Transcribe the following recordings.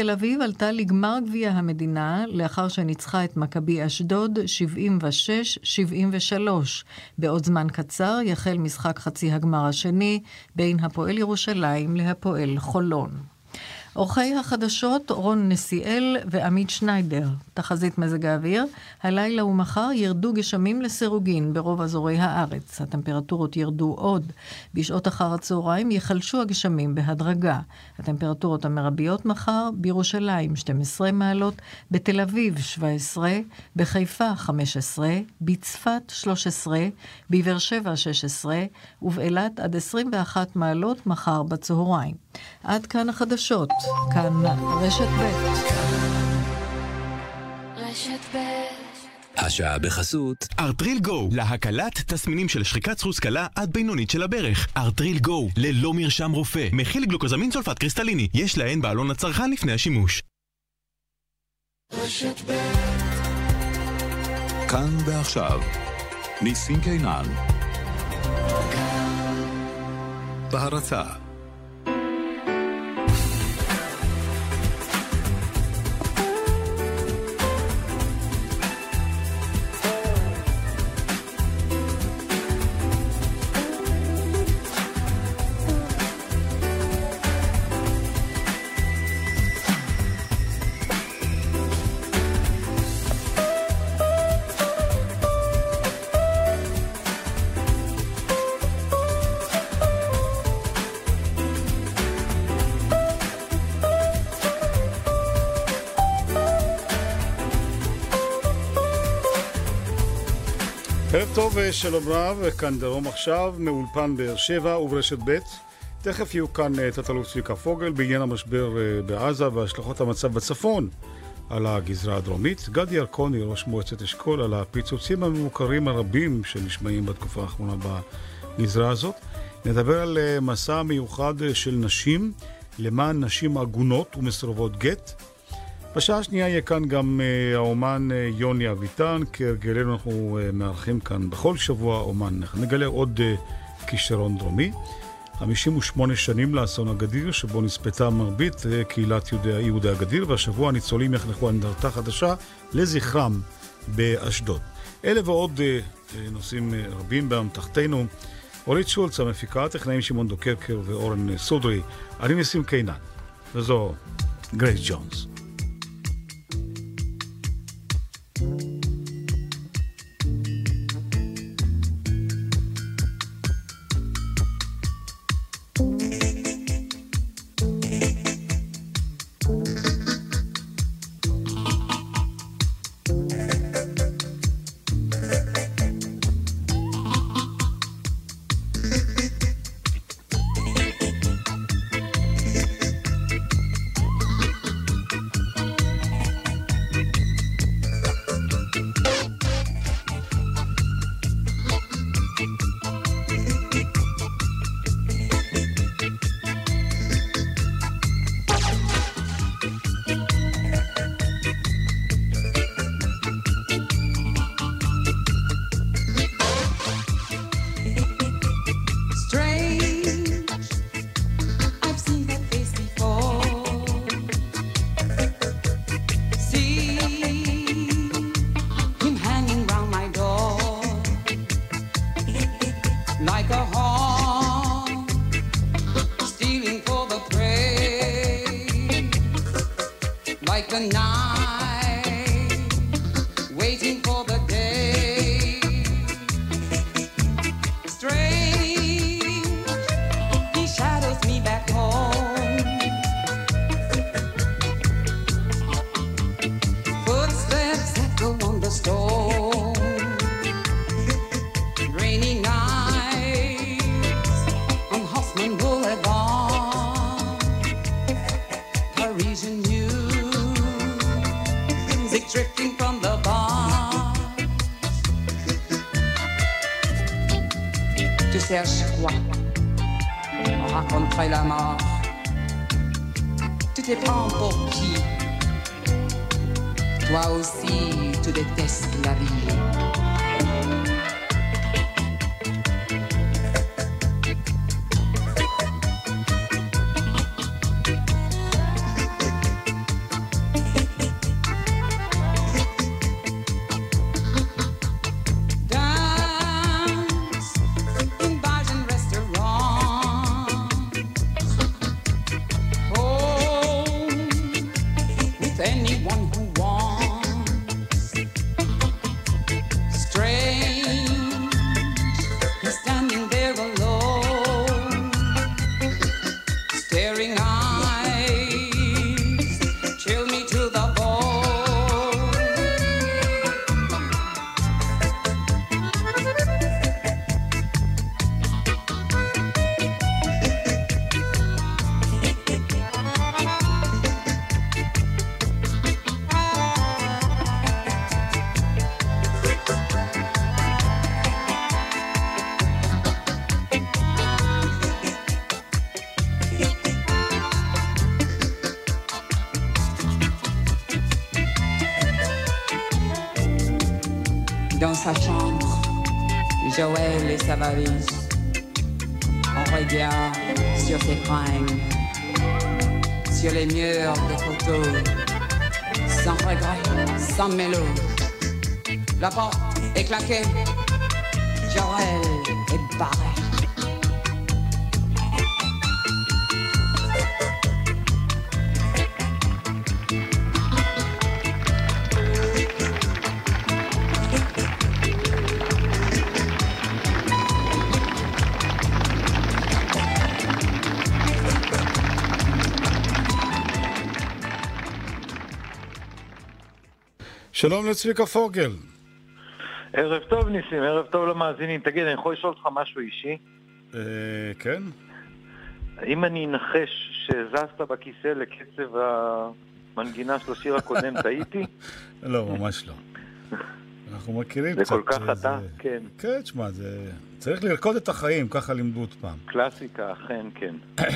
תל אביב עלתה לגמר גביע המדינה לאחר שניצחה את מכבי אשדוד 76-73. בעוד זמן קצר יחל משחק חצי הגמר השני בין הפועל ירושלים להפועל חולון. עורכי החדשות רון נסיאל ועמית שניידר. תחזית מזג האוויר, הלילה ומחר ירדו גשמים לסירוגין ברוב אזורי הארץ. הטמפרטורות ירדו עוד. בשעות אחר הצהריים ייחלשו הגשמים בהדרגה. הטמפרטורות המרביות מחר בירושלים 12 מעלות, בתל אביב 17, בחיפה 15, בצפת 13, בבאר שבע 16 ובאילת עד 21 מעלות מחר בצהריים. עד כאן החדשות. כאן רשת ב'. השעה בחסות ארטריל גו, להקלת תסמינים של שחיקת סחוס קלה עד בינונית של הברך. ארטריל גו, ללא מרשם רופא, מכיל גלוקוזמין סולפט קריסטליני, יש להן בעלון הצרכן לפני השימוש. כאן ועכשיו, ניסים קינן. בהרצה טוב ושלום רב, כאן דרום עכשיו, מאולפן באר שבע וברשת ב'. תכף יהיו כאן אה, תת-אלוף צביקה פוגל בעניין המשבר אה, בעזה והשלכות המצב בצפון על הגזרה הדרומית. גדי ירקוני, ראש מועצת אשכול, על הפיצוצים הממוכרים הרבים שנשמעים בתקופה האחרונה בגזרה הזאת. נדבר על אה, מסע מיוחד של נשים למען נשים עגונות ומסורבות גט. בשעה השנייה יהיה כאן גם uh, האומן uh, יוני אביטן, כהרגלנו אנחנו uh, מארחים כאן בכל שבוע אומן. נגלה עוד כישרון דרומי. 58 שנים לאסון הגדיר, שבו נספתה מרבית קהילת יהודי, יהודי הגדיר, והשבוע הניצולים יחנכו אנדרטה חדשה לזכרם באשדוד. אלה ועוד נושאים רבים באמתחתנו. אורית שולץ המפיקה, טכנאים שמעון דוקרקר ואורן סודרי. אני ניסים קינן, וזו גרייס ג'ונס. Thank you. Valise. On regarde sur ses fringues, sur les murs des photos, sans regret, sans mélo. La porte est claquée, שלום לצביקה פוגל. ערב טוב ניסים, ערב טוב למאזינים. תגיד, אני יכול לשאול אותך משהו אישי? אה, כן? אם אני אנחש שזזת בכיסא לקצב המנגינה של השיר הקודם, טעיתי? לא, ממש לא. אנחנו מכירים זה קצת... כל כך אתה? זה- כן. כן, תשמע, זה... צריך לרקוד את החיים, ככה לימדו עוד פעם. קלאסיקה, אכן, כן. אה,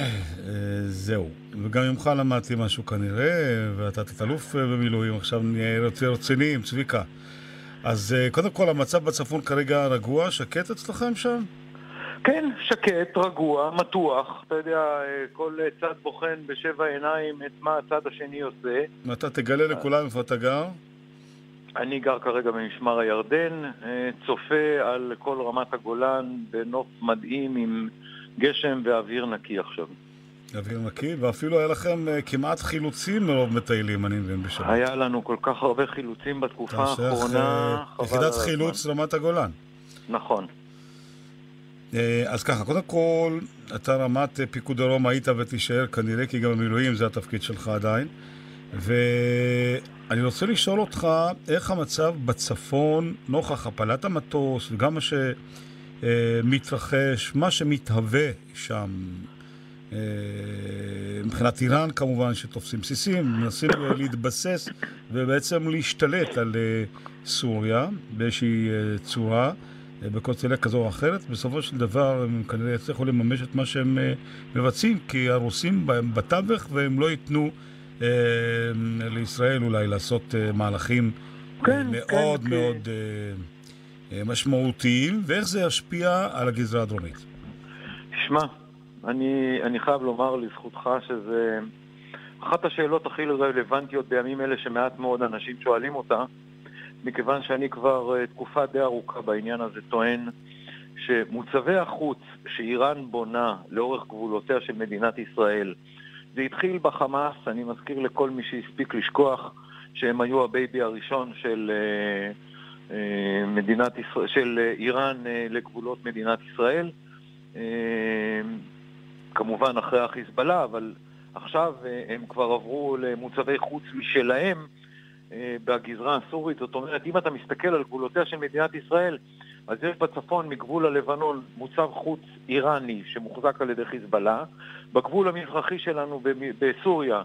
זהו. וגם ממך למדתי משהו כנראה, ואתה תת-אלוף אה, במילואים, עכשיו נהיה יותר רציניים, צביקה. אז אה, קודם כל, המצב בצפון כרגע רגוע, שקט אצלכם שם? כן, שקט, רגוע, מתוח. אתה יודע, כל צד בוחן בשבע עיניים את מה הצד השני עושה. ואתה תגלה לכולם איפה אתה גר? אני גר כרגע במשמר הירדן, אה, צופה על כל רמת הגולן בנוף מדהים עם גשם ואוויר נקי עכשיו. אוויר נקי, ואפילו היה לכם אה, כמעט חילוצים מרוב מטיילים, אני מבין, בשבת. היה לנו כל כך הרבה חילוצים בתקופה אתה שייך, האחרונה, חבל יחידת. חילוץ רמת הגולן. נכון. אה, אז ככה, קודם כל, אתה רמת פיקוד דרום היית ותישאר כנראה, כי גם במילואים זה התפקיד שלך עדיין. ואני רוצה לשאול אותך, איך המצב בצפון, נוכח הפלת המטוס, וגם מה שמתרחש, מה שמתהווה שם, אה, מבחינת איראן כמובן, שתופסים בסיסים, מנסים להתבסס ובעצם להשתלט על אה, סוריה באיזושהי אה, צורה. בקונסטלציה כזו או אחרת, בסופו של דבר הם כנראה יצליחו לממש את מה שהם מבצעים, כי הרוסים בתווך והם לא ייתנו לישראל אולי לעשות אה, מהלכים כן, אה, כן, מאוד כי- מאוד אה, אה, משמעותיים, ואיך זה ישפיע על הגזרה הדרומית. שמע, אני, אני חייב לומר לזכותך שזה אחת השאלות הכי רלוונטיות בימים אלה שמעט מאוד אנשים שואלים אותה, מכיוון שאני כבר אה, תקופה די ארוכה בעניין הזה טוען שמוצבי החוץ שאיראן בונה לאורך גבולותיה של מדינת ישראל, זה התחיל בחמאס, אני מזכיר לכל מי שהספיק לשכוח שהם היו ה baby הראשון של אה, אה, מדינת ישראל, של אה, איראן לגבולות מדינת ישראל. כמובן אחרי החיזבאללה, אבל עכשיו הם כבר עברו למוצבי חוץ משלהם בגזרה הסורית. זאת אומרת, אם אתה מסתכל על גבולותיה של מדינת ישראל, אז יש בצפון מגבול הלבנון מוצב חוץ איראני שמוחזק על ידי חיזבאללה, בגבול המזרחי שלנו בסוריה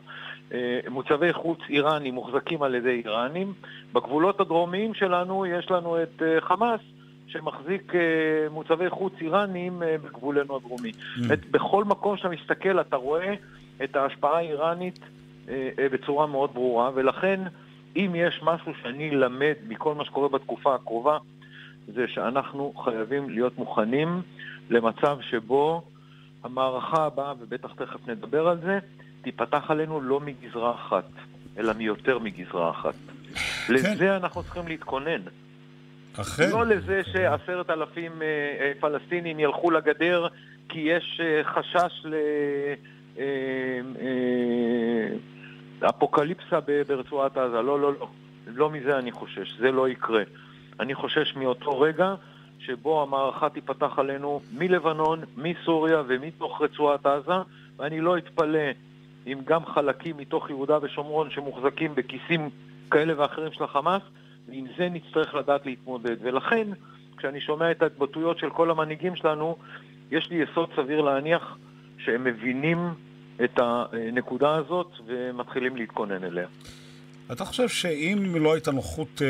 אה, מוצבי חוץ איראני מוחזקים על ידי איראנים, בגבולות הדרומיים שלנו יש לנו את אה, חמאס שמחזיק אה, מוצבי חוץ איראנים אה, בגבולנו הדרומי. Mm. את, בכל מקום שאתה מסתכל אתה רואה את ההשפעה האיראנית בצורה מאוד ברורה, ולכן אם יש משהו שאני למד מכל מה שקורה בתקופה הקרובה, זה שאנחנו חייבים להיות מוכנים למצב שבו המערכה הבאה, ובטח תכף נדבר על זה, תיפתח עלינו לא מגזרה אחת, אלא מיותר מגזרה אחת. לזה אנחנו צריכים להתכונן. אכן. לא לזה שעשרת אלפים אה, אה, פלסטינים ילכו לגדר כי יש אה, חשש לאפוקליפסה ברצועת עזה. לא, לא, לא. לא מזה אני חושש, זה לא יקרה. אני חושש מאותו רגע שבו המערכה תיפתח עלינו מלבנון, מסוריה ומתוך רצועת עזה, ואני לא אתפלא אם גם חלקים מתוך יהודה ושומרון שמוחזקים בכיסים כאלה ואחרים של החמאס, ועם זה נצטרך לדעת להתמודד. ולכן, כשאני שומע את ההתבטאויות של כל המנהיגים שלנו, יש לי יסוד סביר להניח שהם מבינים את הנקודה הזאת ומתחילים להתכונן אליה. אתה חושב שאם לא הייתה נוחות אה,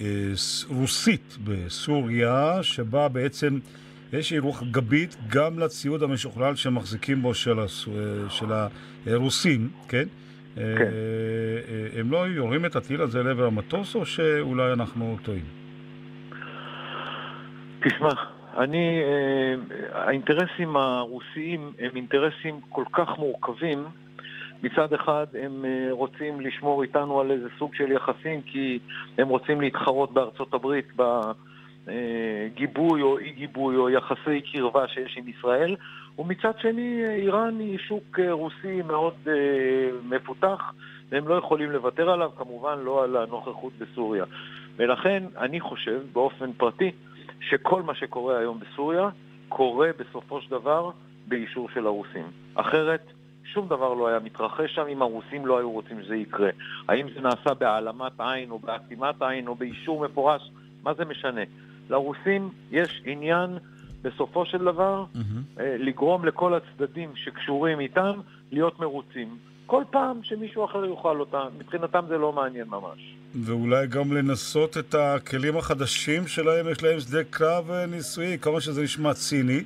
אה, רוסית בסוריה, שבה בעצם יש רוח גבית גם לציוד המשוכלל שמחזיקים בו של, הס... אה, של הרוסים, כן? אה, כן. אה, הם לא יורים את הטיל הזה לעבר המטוס, או שאולי אנחנו טועים? תשמע, אני, אה, האינטרסים הרוסיים הם אינטרסים כל כך מורכבים. מצד אחד הם אה, רוצים לשמור איתנו על איזה סוג של יחסים כי הם רוצים להתחרות בארצות הברית בגיבוי או אי גיבוי או יחסי קרבה שיש עם ישראל ומצד שני איראן היא שוק אה, רוסי מאוד מפותח והם לא יכולים לוותר עליו, כמובן לא על הנוכחות בסוריה. ולכן אני חושב באופן פרטי שכל מה שקורה היום בסוריה קורה בסופו של דבר באישור של הרוסים. אחרת, שום דבר לא היה מתרחש שם אם הרוסים לא היו רוצים שזה יקרה. האם זה נעשה בהעלמת עין או באטימת עין או באישור מפורש, מה זה משנה? לרוסים יש עניין בסופו של דבר mm-hmm. לגרום לכל הצדדים שקשורים איתם להיות מרוצים. כל פעם שמישהו אחר יאכל אותה, מבחינתם זה לא מעניין ממש. ואולי גם לנסות את הכלים החדשים שלהם, יש להם שדה קרב אה, ניסויי, כמה שזה נשמע ציני.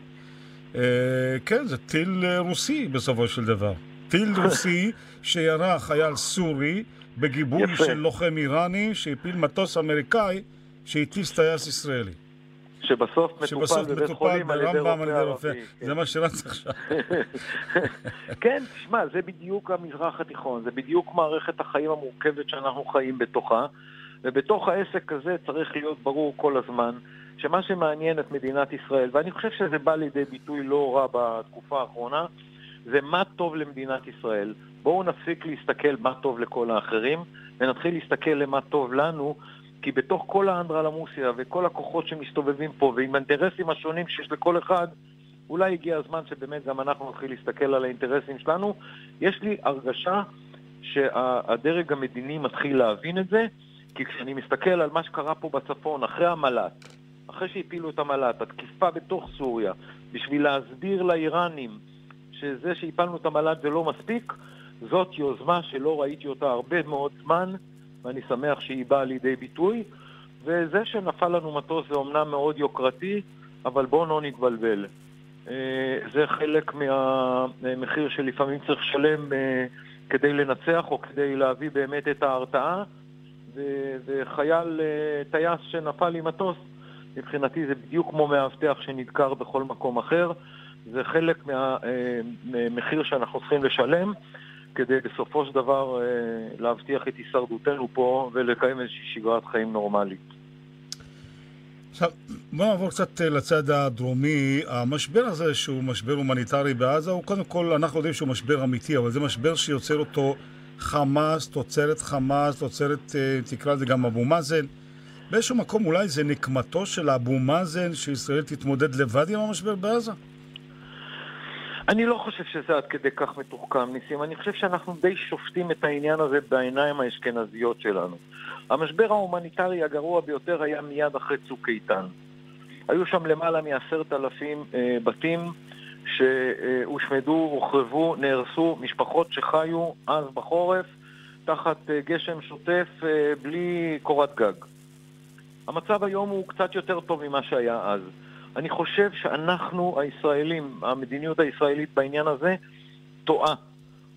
אה, כן, זה טיל אה, רוסי בסופו של דבר. טיל רוסי שירה חייל סורי בגיבוי יפה. של לוחם איראני שהפיל מטוס אמריקאי שהטיס טייס ישראלי. שבסוף מטופל בבית חולים על ידי רופא ערבי. זה מה שרץ עכשיו. כן, תשמע, זה בדיוק המזרח התיכון, זה בדיוק מערכת החיים המורכבת שאנחנו חיים בתוכה, ובתוך העסק הזה צריך להיות ברור כל הזמן שמה שמעניין את מדינת ישראל, ואני חושב שזה בא לידי ביטוי לא רע בתקופה האחרונה, זה מה טוב למדינת ישראל. בואו נפסיק להסתכל מה טוב לכל האחרים, ונתחיל להסתכל למה טוב לנו, כי בתוך כל האנדרלמוסיה וכל הכוחות שמסתובבים פה, ועם האינטרסים השונים שיש לכל אחד, אולי הגיע הזמן שבאמת גם אנחנו נתחיל להסתכל על האינטרסים שלנו. יש לי הרגשה שהדרג המדיני מתחיל להבין את זה, כי כשאני מסתכל על מה שקרה פה בצפון, אחרי המל"ט, אחרי שהפילו את המל"ט, התקיפה בתוך סוריה, בשביל להסביר לאיראנים שזה שהפלנו את המל"ט זה לא מספיק, זאת יוזמה שלא ראיתי אותה הרבה מאוד זמן. ואני שמח שהיא באה לידי ביטוי. וזה שנפל לנו מטוס זה אומנם מאוד יוקרתי, אבל בואו לא נתבלבל. אה, זה חלק מהמחיר שלפעמים צריך לשלם אה, כדי לנצח או כדי להביא באמת את ההרתעה. וחייל אה, טייס שנפל עם מטוס, מבחינתי זה בדיוק כמו מאבטח שנדקר בכל מקום אחר. זה חלק מהמחיר שאנחנו צריכים לשלם. כדי בסופו של דבר אה, להבטיח את הישרדותנו פה ולקיים איזושהי שגרת חיים נורמלית. עכשיו, בוא נעבור קצת אה, לצד הדרומי. המשבר הזה, שהוא משבר הומניטרי בעזה, הוא קודם כל, אנחנו יודעים שהוא משבר אמיתי, אבל זה משבר שיוצר אותו חמאס, תוצרת חמאס, תוצרת, אה, תקרא לזה גם אבו מאזן. באיזשהו מקום אולי זה נקמתו של אבו מאזן שישראל תתמודד לבד עם המשבר בעזה? אני לא חושב שזה עד כדי כך מתוחכם, ניסים. אני חושב שאנחנו די שופטים את העניין הזה בעיניים האשכנזיות שלנו. המשבר ההומניטרי הגרוע ביותר היה מיד אחרי צוק איתן. היו שם למעלה מעשרת אלפים אה, בתים שהושמדו, הוחרבו, נהרסו, משפחות שחיו אז בחורף תחת אה, גשם שוטף אה, בלי קורת גג. המצב היום הוא קצת יותר טוב ממה שהיה אז. אני חושב שאנחנו הישראלים, המדיניות הישראלית בעניין הזה, טועה.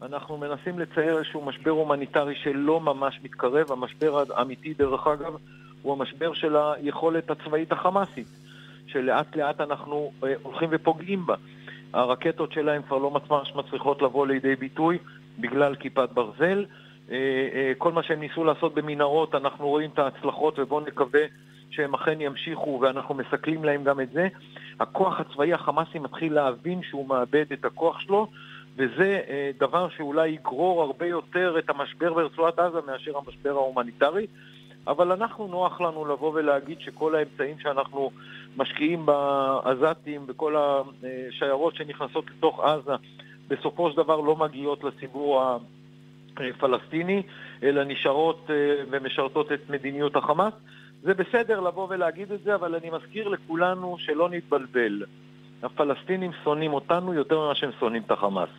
אנחנו מנסים לצייר איזשהו משבר הומניטרי שלא ממש מתקרב. המשבר האמיתי, דרך אגב, הוא המשבר של היכולת הצבאית החמאסית, שלאט לאט אנחנו אה, הולכים ופוגעים בה. הרקטות שלהם כבר לא מצליחות לבוא לידי ביטוי בגלל כיפת ברזל. אה, אה, כל מה שהם ניסו לעשות במנהרות, אנחנו רואים את ההצלחות ובואו נקווה שהם אכן ימשיכו, ואנחנו מסכלים להם גם את זה. הכוח הצבאי החמאסי מתחיל להבין שהוא מאבד את הכוח שלו, וזה אה, דבר שאולי יגרור הרבה יותר את המשבר ברצועת עזה מאשר המשבר ההומניטרי. אבל אנחנו, נוח לנו לבוא ולהגיד שכל האמצעים שאנחנו משקיעים בעזתים, בכל השיירות שנכנסות לתוך עזה, בסופו של דבר לא מגיעות לציבור הפלסטיני, אלא נשארות אה, ומשרתות את מדיניות החמאס. זה בסדר לבוא ולהגיד את זה, אבל אני מזכיר לכולנו שלא נתבלבל. הפלסטינים שונאים אותנו יותר ממה שהם שונאים את החמאס.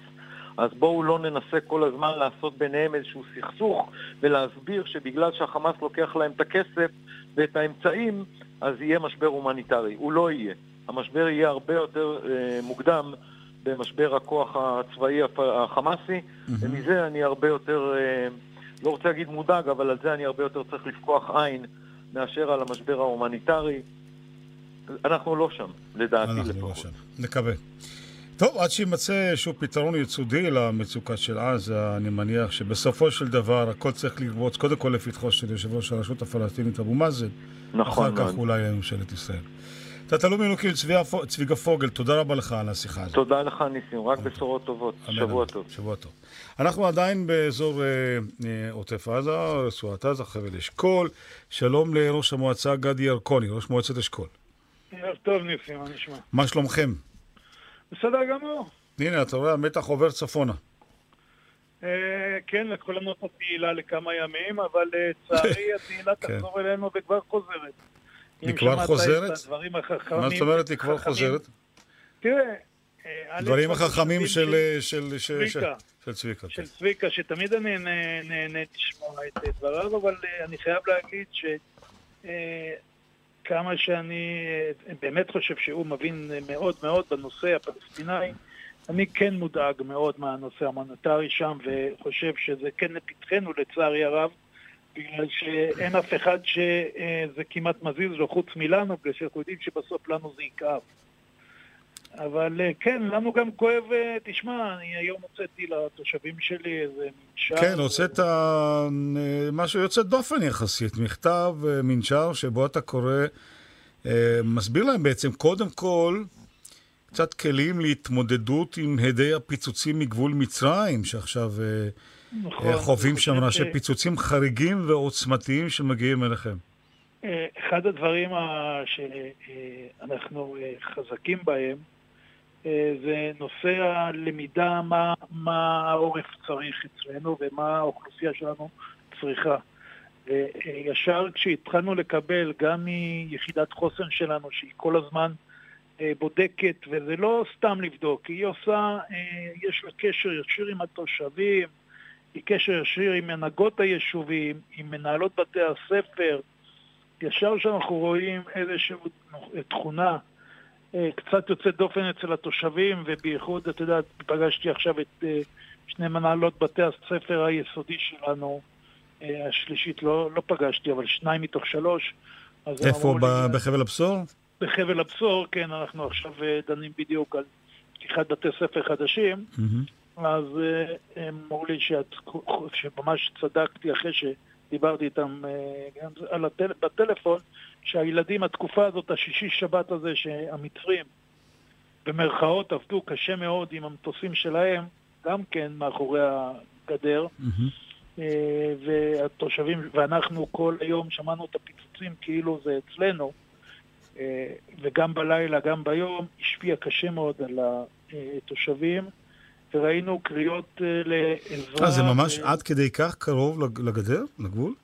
אז בואו לא ננסה כל הזמן לעשות ביניהם איזשהו סכסוך ולהסביר שבגלל שהחמאס לוקח להם את הכסף ואת האמצעים, אז יהיה משבר הומניטרי. הוא לא יהיה. המשבר יהיה הרבה יותר אה, מוקדם במשבר הכוח הצבאי החמאסי, mm-hmm. ומזה אני הרבה יותר, אה, לא רוצה להגיד מודאג, אבל על זה אני הרבה יותר צריך לפקוח עין מאשר על המשבר ההומניטרי. אנחנו לא שם, לדעתי אנחנו לא לפחות. שם. נקווה. טוב, עד שיימצא איזשהו פתרון יסודי למצוקה של עזה, אני מניח שבסופו של דבר הכל צריך לרבוץ קודם כל לפתחו של יושב ראש הרשות הפלסטינית אבו מאזן, נכון אחר כך מאוד. אולי לממשלת ישראל. תת-אלוף פו- צביקה פוגל, תודה רבה לך על השיחה הזאת. תודה לך, ניסים, רק בשורות טובות. שבוע. טוב. שבוע טוב. אנחנו עדיין באזור אה, אה, עוטף עזה, רצועת עזה, חבל אשכול. שלום לראש המועצה גדי ירקוני, ראש מועצת אשכול. ערב טוב ניסים, מה נשמע? מה שלומכם? בסדר גמור. הנה, אתה רואה, המתח עובר צפונה. אה, כן, לקחו לנו את התהילה לכמה ימים, אבל לצערי התהילה כן. תחזור אלינו וכבר חוזרת. היא כבר חוזרת? מה זאת אומרת, היא כבר חוזרת? תראה... אה, דברים החכמים של אה, של- של- צביקה. של צביקה. כן. של צביקה, שתמיד אני נהנה לשמוע את אה, דבריו, אבל אה, אני חייב להגיד ש... אה, כמה שאני אה, באמת חושב שהוא מבין אה, מאוד מאוד בנושא הפלסטיני, אני כן מודאג מאוד מהנושא המוניטרי שם, וחושב שזה כן לפתחנו לצערי הרב, בגלל שאין אף אחד שזה כמעט מזיז לו חוץ מלנו, בגלל שאנחנו יודעים שבסוף לנו זה יכאב. אבל אה, כן, לנו גם כואב, אה, תשמע, אני היום הוצאתי לתושבים שלי איזה מנשר. כן, הוצאת אה, משהו יוצא דופן יחסית, מכתב, אה, מנשר, שבו אתה קורא, אה, מסביר להם בעצם, קודם כל, קצת כלים להתמודדות עם הדי הפיצוצים מגבול מצרים, שעכשיו אה, נכון, אה, חווים שם ראשי אה, פיצוצים חריגים ועוצמתיים שמגיעים אליכם. אה, אחד הדברים שאנחנו חזקים בהם זה נושא הלמידה מה, מה העורף צריך אצלנו ומה האוכלוסייה שלנו צריכה. וישר כשהתחלנו לקבל גם מיחידת חוסן שלנו, שהיא כל הזמן בודקת, וזה לא סתם לבדוק, היא עושה, יש לה קשר ישיר עם התושבים, היא קשר ישיר עם הנהגות היישובים, עם מנהלות בתי הספר, ישר שאנחנו רואים איזושהי תכונה אה, קצת יוצאת דופן אצל התושבים, ובייחוד, אתה יודע, פגשתי עכשיו את אה, שני מנהלות בתי הספר היסודי שלנו, אה, השלישית לא, לא פגשתי, אבל שניים מתוך שלוש. איפה, אמרו לי, ב- בחבל הבשור? בחבל הבשור, כן, אנחנו עכשיו דנים בדיוק על פתיחת בתי ספר חדשים. מהמם. אז אה, הם אמרו לי שאת, שממש צדקתי אחרי שדיברתי איתם אה, גם על הטל, בטלפון, שהילדים, התקופה הזאת, השישי שבת הזה, שהמצרים במרכאות עבדו קשה מאוד עם המטוסים שלהם, גם כן מאחורי הגדר. אה, והתושבים, ואנחנו כל היום שמענו את הפיצוצים כאילו זה אצלנו, וגם בלילה, גם ביום, השפיע קשה מאוד על התושבים, וראינו קריאות אה, לעזרה. אה, זה ממש ו- עד כדי כך קרוב לג- לגדר? לגבול?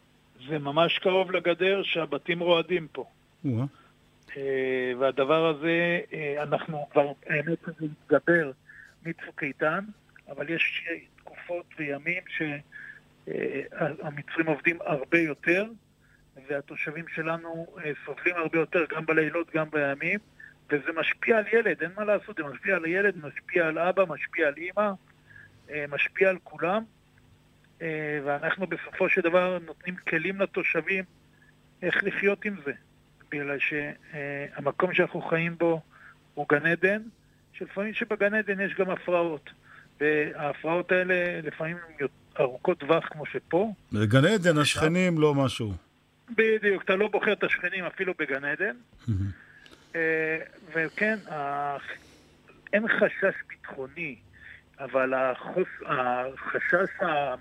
זה ממש קרוב לגדר שהבתים רועדים פה. אה, והדבר הזה, אה, אנחנו כבר, האמת שזה התגבר מצוק איתן, אבל יש תקופות וימים שהמצרים עובדים הרבה יותר, והתושבים שלנו אה, סובלים הרבה יותר גם בלילות, גם בימים, וזה משפיע על ילד, אין מה לעשות, זה משפיע על הילד, משפיע על אבא, משפיע על אימא, אה, משפיע על כולם, אה, ואנחנו בסופו של דבר נותנים כלים לתושבים איך לחיות עם זה. בגלל שהמקום שאנחנו חיים בו הוא גן עדן, שלפעמים שבגן עדן יש גם הפרעות. וההפרעות האלה לפעמים הן ארוכות טווח כמו שפה. בגן עדן השכנים לא משהו. בדיוק, אתה לא בוחר את השכנים אפילו בגן עדן. אה, וכן, ה- אין חשש ביטחוני, אבל החוס- החשש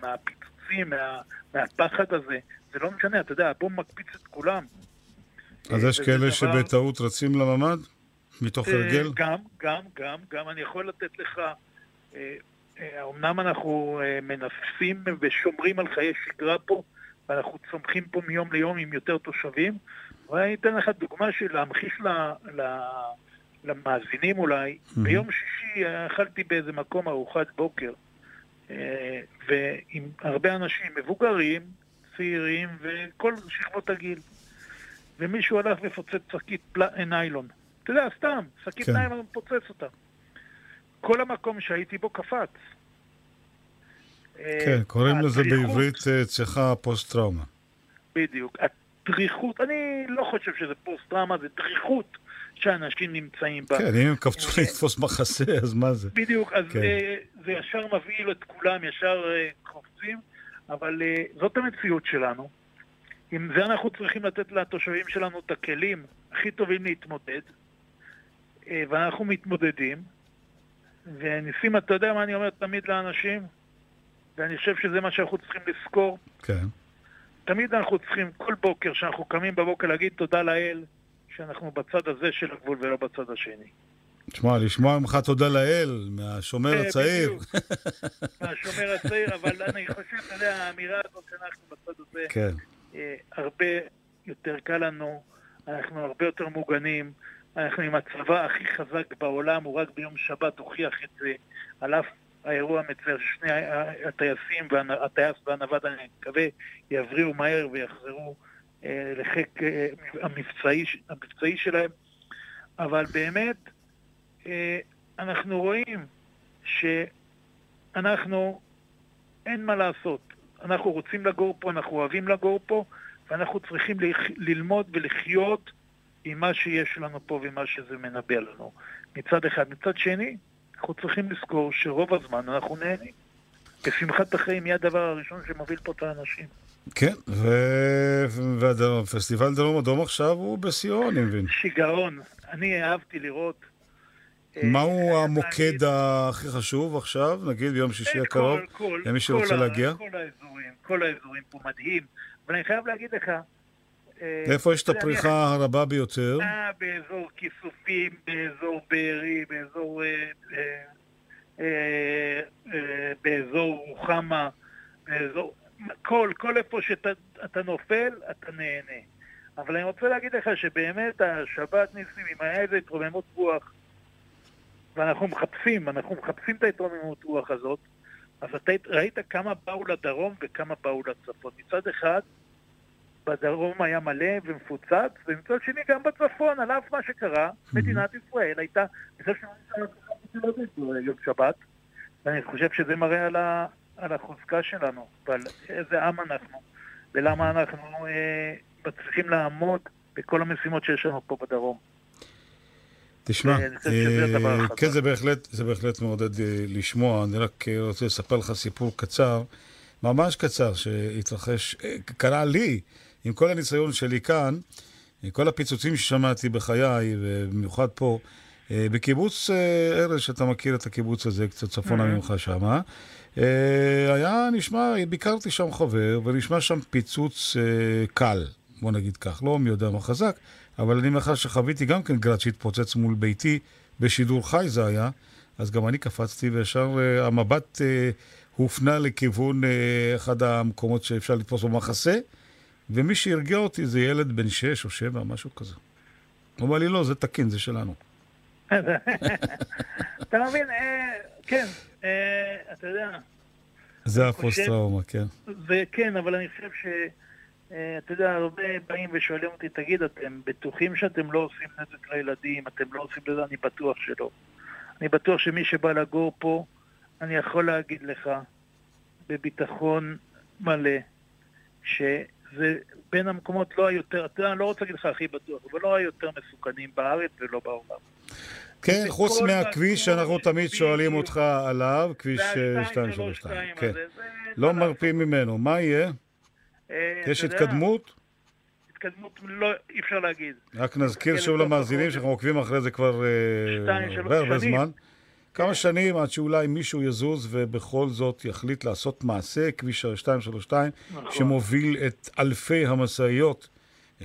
מהפיצוצים, מה- מהפחד הזה, זה לא משנה, אתה יודע, הבום מקפיץ את כולם. אז יש וזה כאלה דבר- שבטעות רצים לממ"ד? מתוך אה, הרגל? גם, גם, גם, גם. אני יכול לתת לך, אה, אה, אמנם אנחנו אה, מנסים ושומרים על חיי שגרה פה, ואנחנו צומחים פה מיום ליום עם יותר תושבים, אני אתן לך דוגמה של להמחיש ל, ל, למאזינים אולי. ביום שישי אה, אכלתי באיזה מקום ארוחת בוקר, אה, ועם הרבה אנשים מבוגרים, צעירים וכל שכבות הגיל. ומישהו הלך ופוצץ שקית. ניילון. אתה יודע, סתם, שקית כן. ניילון פוצץ אותה. כל המקום שהייתי בו קפץ. כן, אה, קוראים לזה בעברית צחה פוסט-טראומה. בדיוק. הדריכות, אני לא חושב שזה פוסט-טראומה, זה דריכות שאנשים נמצאים בה. כן, אם הם קפצו אה, לתפוס מחסה, אז מה זה? בדיוק, אז כן. אה, זה ישר מבהיל את כולם, ישר אה, קופצים, אבל זאת המציאות שלנו. עם זה אנחנו צריכים לתת לתושבים שלנו את הכלים הכי טובים להתמודד, ואנחנו מתמודדים. וניסים, אתה יודע מה אני אומר תמיד לאנשים? ואני חושב שזה מה שאנחנו צריכים לזכור. כן. תמיד אנחנו צריכים כל בוקר, כשאנחנו קמים בבוקר, להגיד תודה לאל שאנחנו בצד הזה של הגבול ולא בצד השני. תשמע, לשמוע ממך תודה לאל, מהשומר אה, הצעיר. מהשומר הצעיר, אבל אני חושב, אתה יודע, האמירה הזאת שאנחנו בצד הזה, כן. אה, הרבה יותר קל לנו, אנחנו הרבה יותר מוגנים, אנחנו עם הצבא הכי חזק בעולם, הוא רק ביום שבת הוכיח את זה, על אף האירוע המצער ששני הטייסים, הטייס והנווד, אני מקווה, יבריאו מהר ויחזרו אה, לחיק אה, המבצעי, המבצעי שלהם, אבל באמת, אה, אנחנו רואים שאנחנו, אין מה לעשות. אנחנו רוצים לגור פה, אנחנו אוהבים לגור פה, ואנחנו צריכים ללמוד ולחיות עם מה שיש לנו פה ומה שזה מנבא לנו. מצד אחד. מצד שני, אנחנו צריכים לזכור שרוב הזמן אנחנו נהנים. ושמחת החיים היא הדבר הראשון שמוביל פה את האנשים. כן, ו- ופסטיבל דרום אדום עכשיו הוא בשיאו, אני מבין. שיגעון. אני אהבתי לראות... אה, מהו המוקד הכי חשוב עכשיו, נגיד ביום שישי אה, הקרוב, למי שרוצה להגיע? כל האזורים, כל האזורים פה מדהים. אבל אני חייב להגיד לך... אה, איפה יש את הפריחה הרבה ביותר? אה, באזור כיסופים, באזור בארי, באזור... אה, באזור רוחמה, באזור... כל, כל איפה שאתה נופל, אתה נהנה. אבל אני רוצה להגיד לך שבאמת השבת ניסים, אם היה איזה התרוממות רוח, ואנחנו מחפשים, אנחנו מחפשים את ההתרוממות רוח הזאת, אז אתה ראית כמה באו לדרום וכמה באו לצפון. מצד אחד, בדרום היה מלא ומפוצץ, ומצד שני גם בצפון, על אף מה שקרה, מדינת ישראל הייתה, אני חושב שזה יום שבת, ואני חושב שזה מראה על, ה, על החוזקה שלנו, ועל איזה עם אנחנו, ולמה אנחנו אה, מצליחים לעמוד בכל המשימות שיש לנו פה בדרום. תשמע, אה, החזק. כן, זה בהחלט, זה בהחלט מעודד אה, לשמוע. אני רק אה, רוצה לספר לך סיפור קצר, ממש קצר, שהתרחש, אה, קרה לי, עם כל הניסיון שלי כאן, עם כל הפיצוצים ששמעתי בחיי, ובמיוחד פה, אה, בקיבוץ אה, ארז, שאתה מכיר את הקיבוץ הזה, קצת צפונה Mhm. ממך שמה, אה, היה נשמע, ביקרתי שם חבר, ונשמע שם פיצוץ קל, בוא נגיד כך, לא מי יודע מה חזק, אבל אני מאחר שחוויתי גם כן גראד שהתפוצץ מול ביתי, בשידור חי זה היה, אז גם אני קפצתי, וישר המבט הופנה לכיוון אחד המקומות שאפשר לתפוס במחסה, ומי שהרגיע אותי זה ילד בן שש או שבע, משהו כזה. הוא אמר לי, לא, זה תקין, זה שלנו. אתה מבין, אה, כן, אה, אתה יודע, זה הפוסט-טראומה, כן. וכן, אבל אני חושב ש... אה, אתה יודע, הרבה באים ושואלים אותי, תגיד, אתם בטוחים שאתם לא עושים נזק לילדים? אתם לא עושים לזה? אני בטוח שלא. אני בטוח שמי שבא לגור פה, אני יכול להגיד לך בביטחון מלא, שזה בין המקומות לא היותר, אתה יודע, אני לא רוצה להגיד לך הכי בטוח, אבל לא היותר מסוכנים בארץ ולא בעולם. כן, זה חוץ מהכביש שאנחנו תמיד שואלים. אותך עליו, כביש זה אה, ה- 232. 232 כן. זה- לא? מרפים ממנו. מה יהיה? אה, יש התקדמות? התקדמות לא, אי אפשר להגיד. רק נזכיר שוב למאזינים. שאנחנו עוקבים אחרי זה כבר אה, הרבה הרבה. זמן. כמה שנים עד שאולי מישהו יזוז ובכל זאת יחליט לעשות מעשה, כביש 232, נכון. שמוביל את אלפי המשאיות,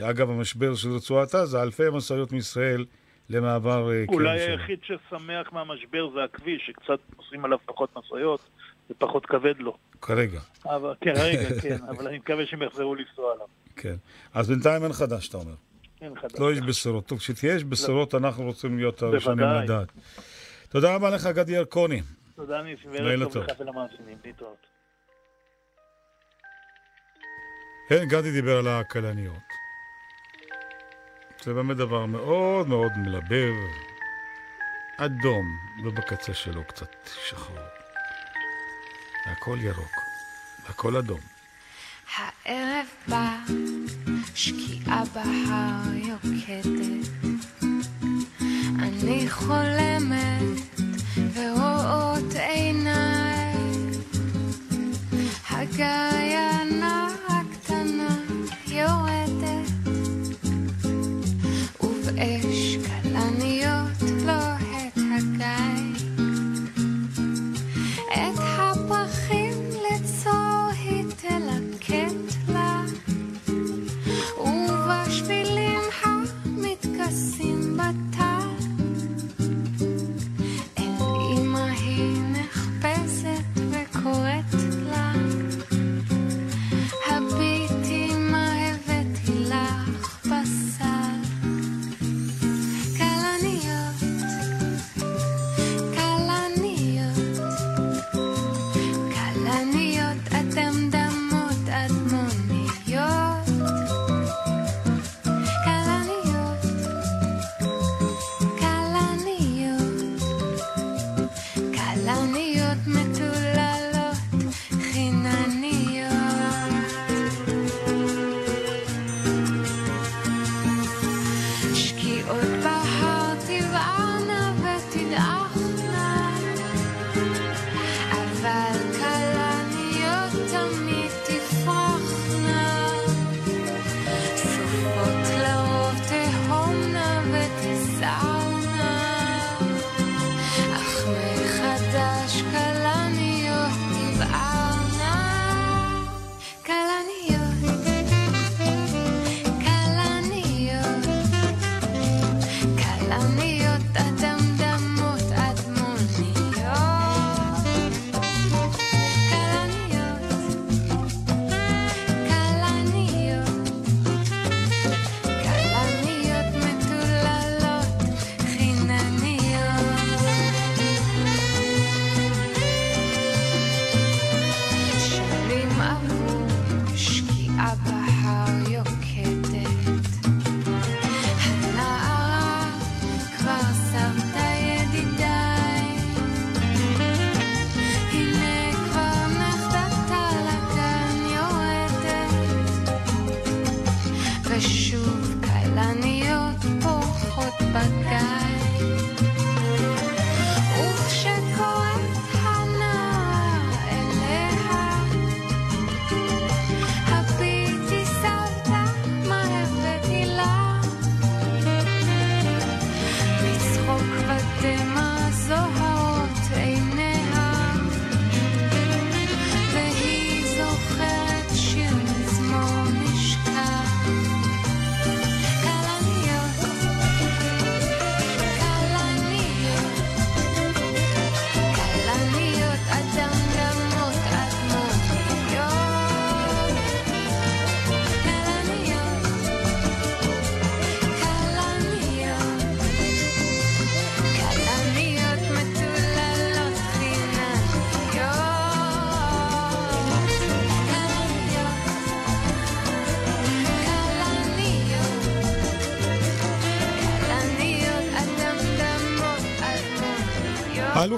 אגב המשבר של רצועת עזה, אלפי המשאיות מישראל למעבר אה, אולי קרן שלום. היחיד ששמח מהמשבר זה הכביש, שקצת נוסעים עליו פחות משאיות ופחות כבד לו. כרגע, אבל, כן, רגע, כן, אבל אני מקווה שהם יחזרו לנסוע עליו. כן. אז בינתיים אין חדש, אתה אומר. אין חדש. לא יש בשורות. טוב, כשתהיה יש בשורות, אנחנו רוצים להיות הראשונים בוודאי. לדעת. תודה רבה לך, גדי ירקוני. תודה לילה וערב טוב. טוב לך ולמאזינים, להתראות. כן, גדי דיבר על הכלניות. זה באמת דבר מאוד מאוד מלבב, אדום, ובקצה שלו קצת שחור. והכל ירוק, והכל אדום. הערב בא, שקיעה בהר יוקדת, אני חולמת ורואות עיניי. הגיינה הקטנה יורדת ובאש כלניות לוהט הגיא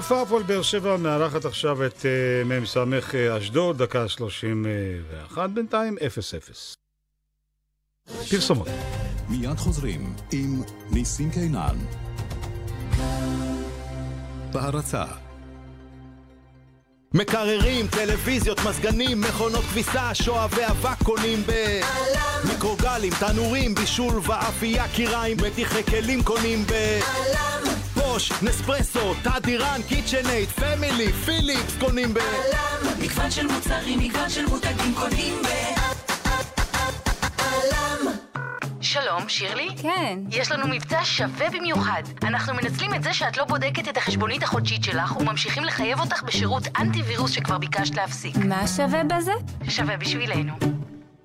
האלופה הפועל באר שבע מארחת עכשיו את אה, מ"ס אשדוד, דקה 31, בינתיים 0-0. פרסומות. מיד חוזרים עם ניסים קינן. בהרצה מקררים, טלוויזיות, מזגנים, מכונות כביסה, שואבי אבק קונים ב... מיקרוגלים, תנורים, בישול ואפייה, קיריים, מטיחי כלים קונים ב... בוש, נספרסו, תדירן, קיצ'נאייד, פמילי, פיליפס קונים ב... מגוון של מוצרים, מגוון של מותגים קונים ב... שלום, שירלי? כן. יש לנו מבצע שווה במיוחד. אנחנו מנצלים את זה שאת לא בודקת את החשבונית החודשית שלך וממשיכים לחייב אותך בשירות אנטי וירוס שכבר ביקשת להפסיק. מה שווה בזה? שווה בשבילנו.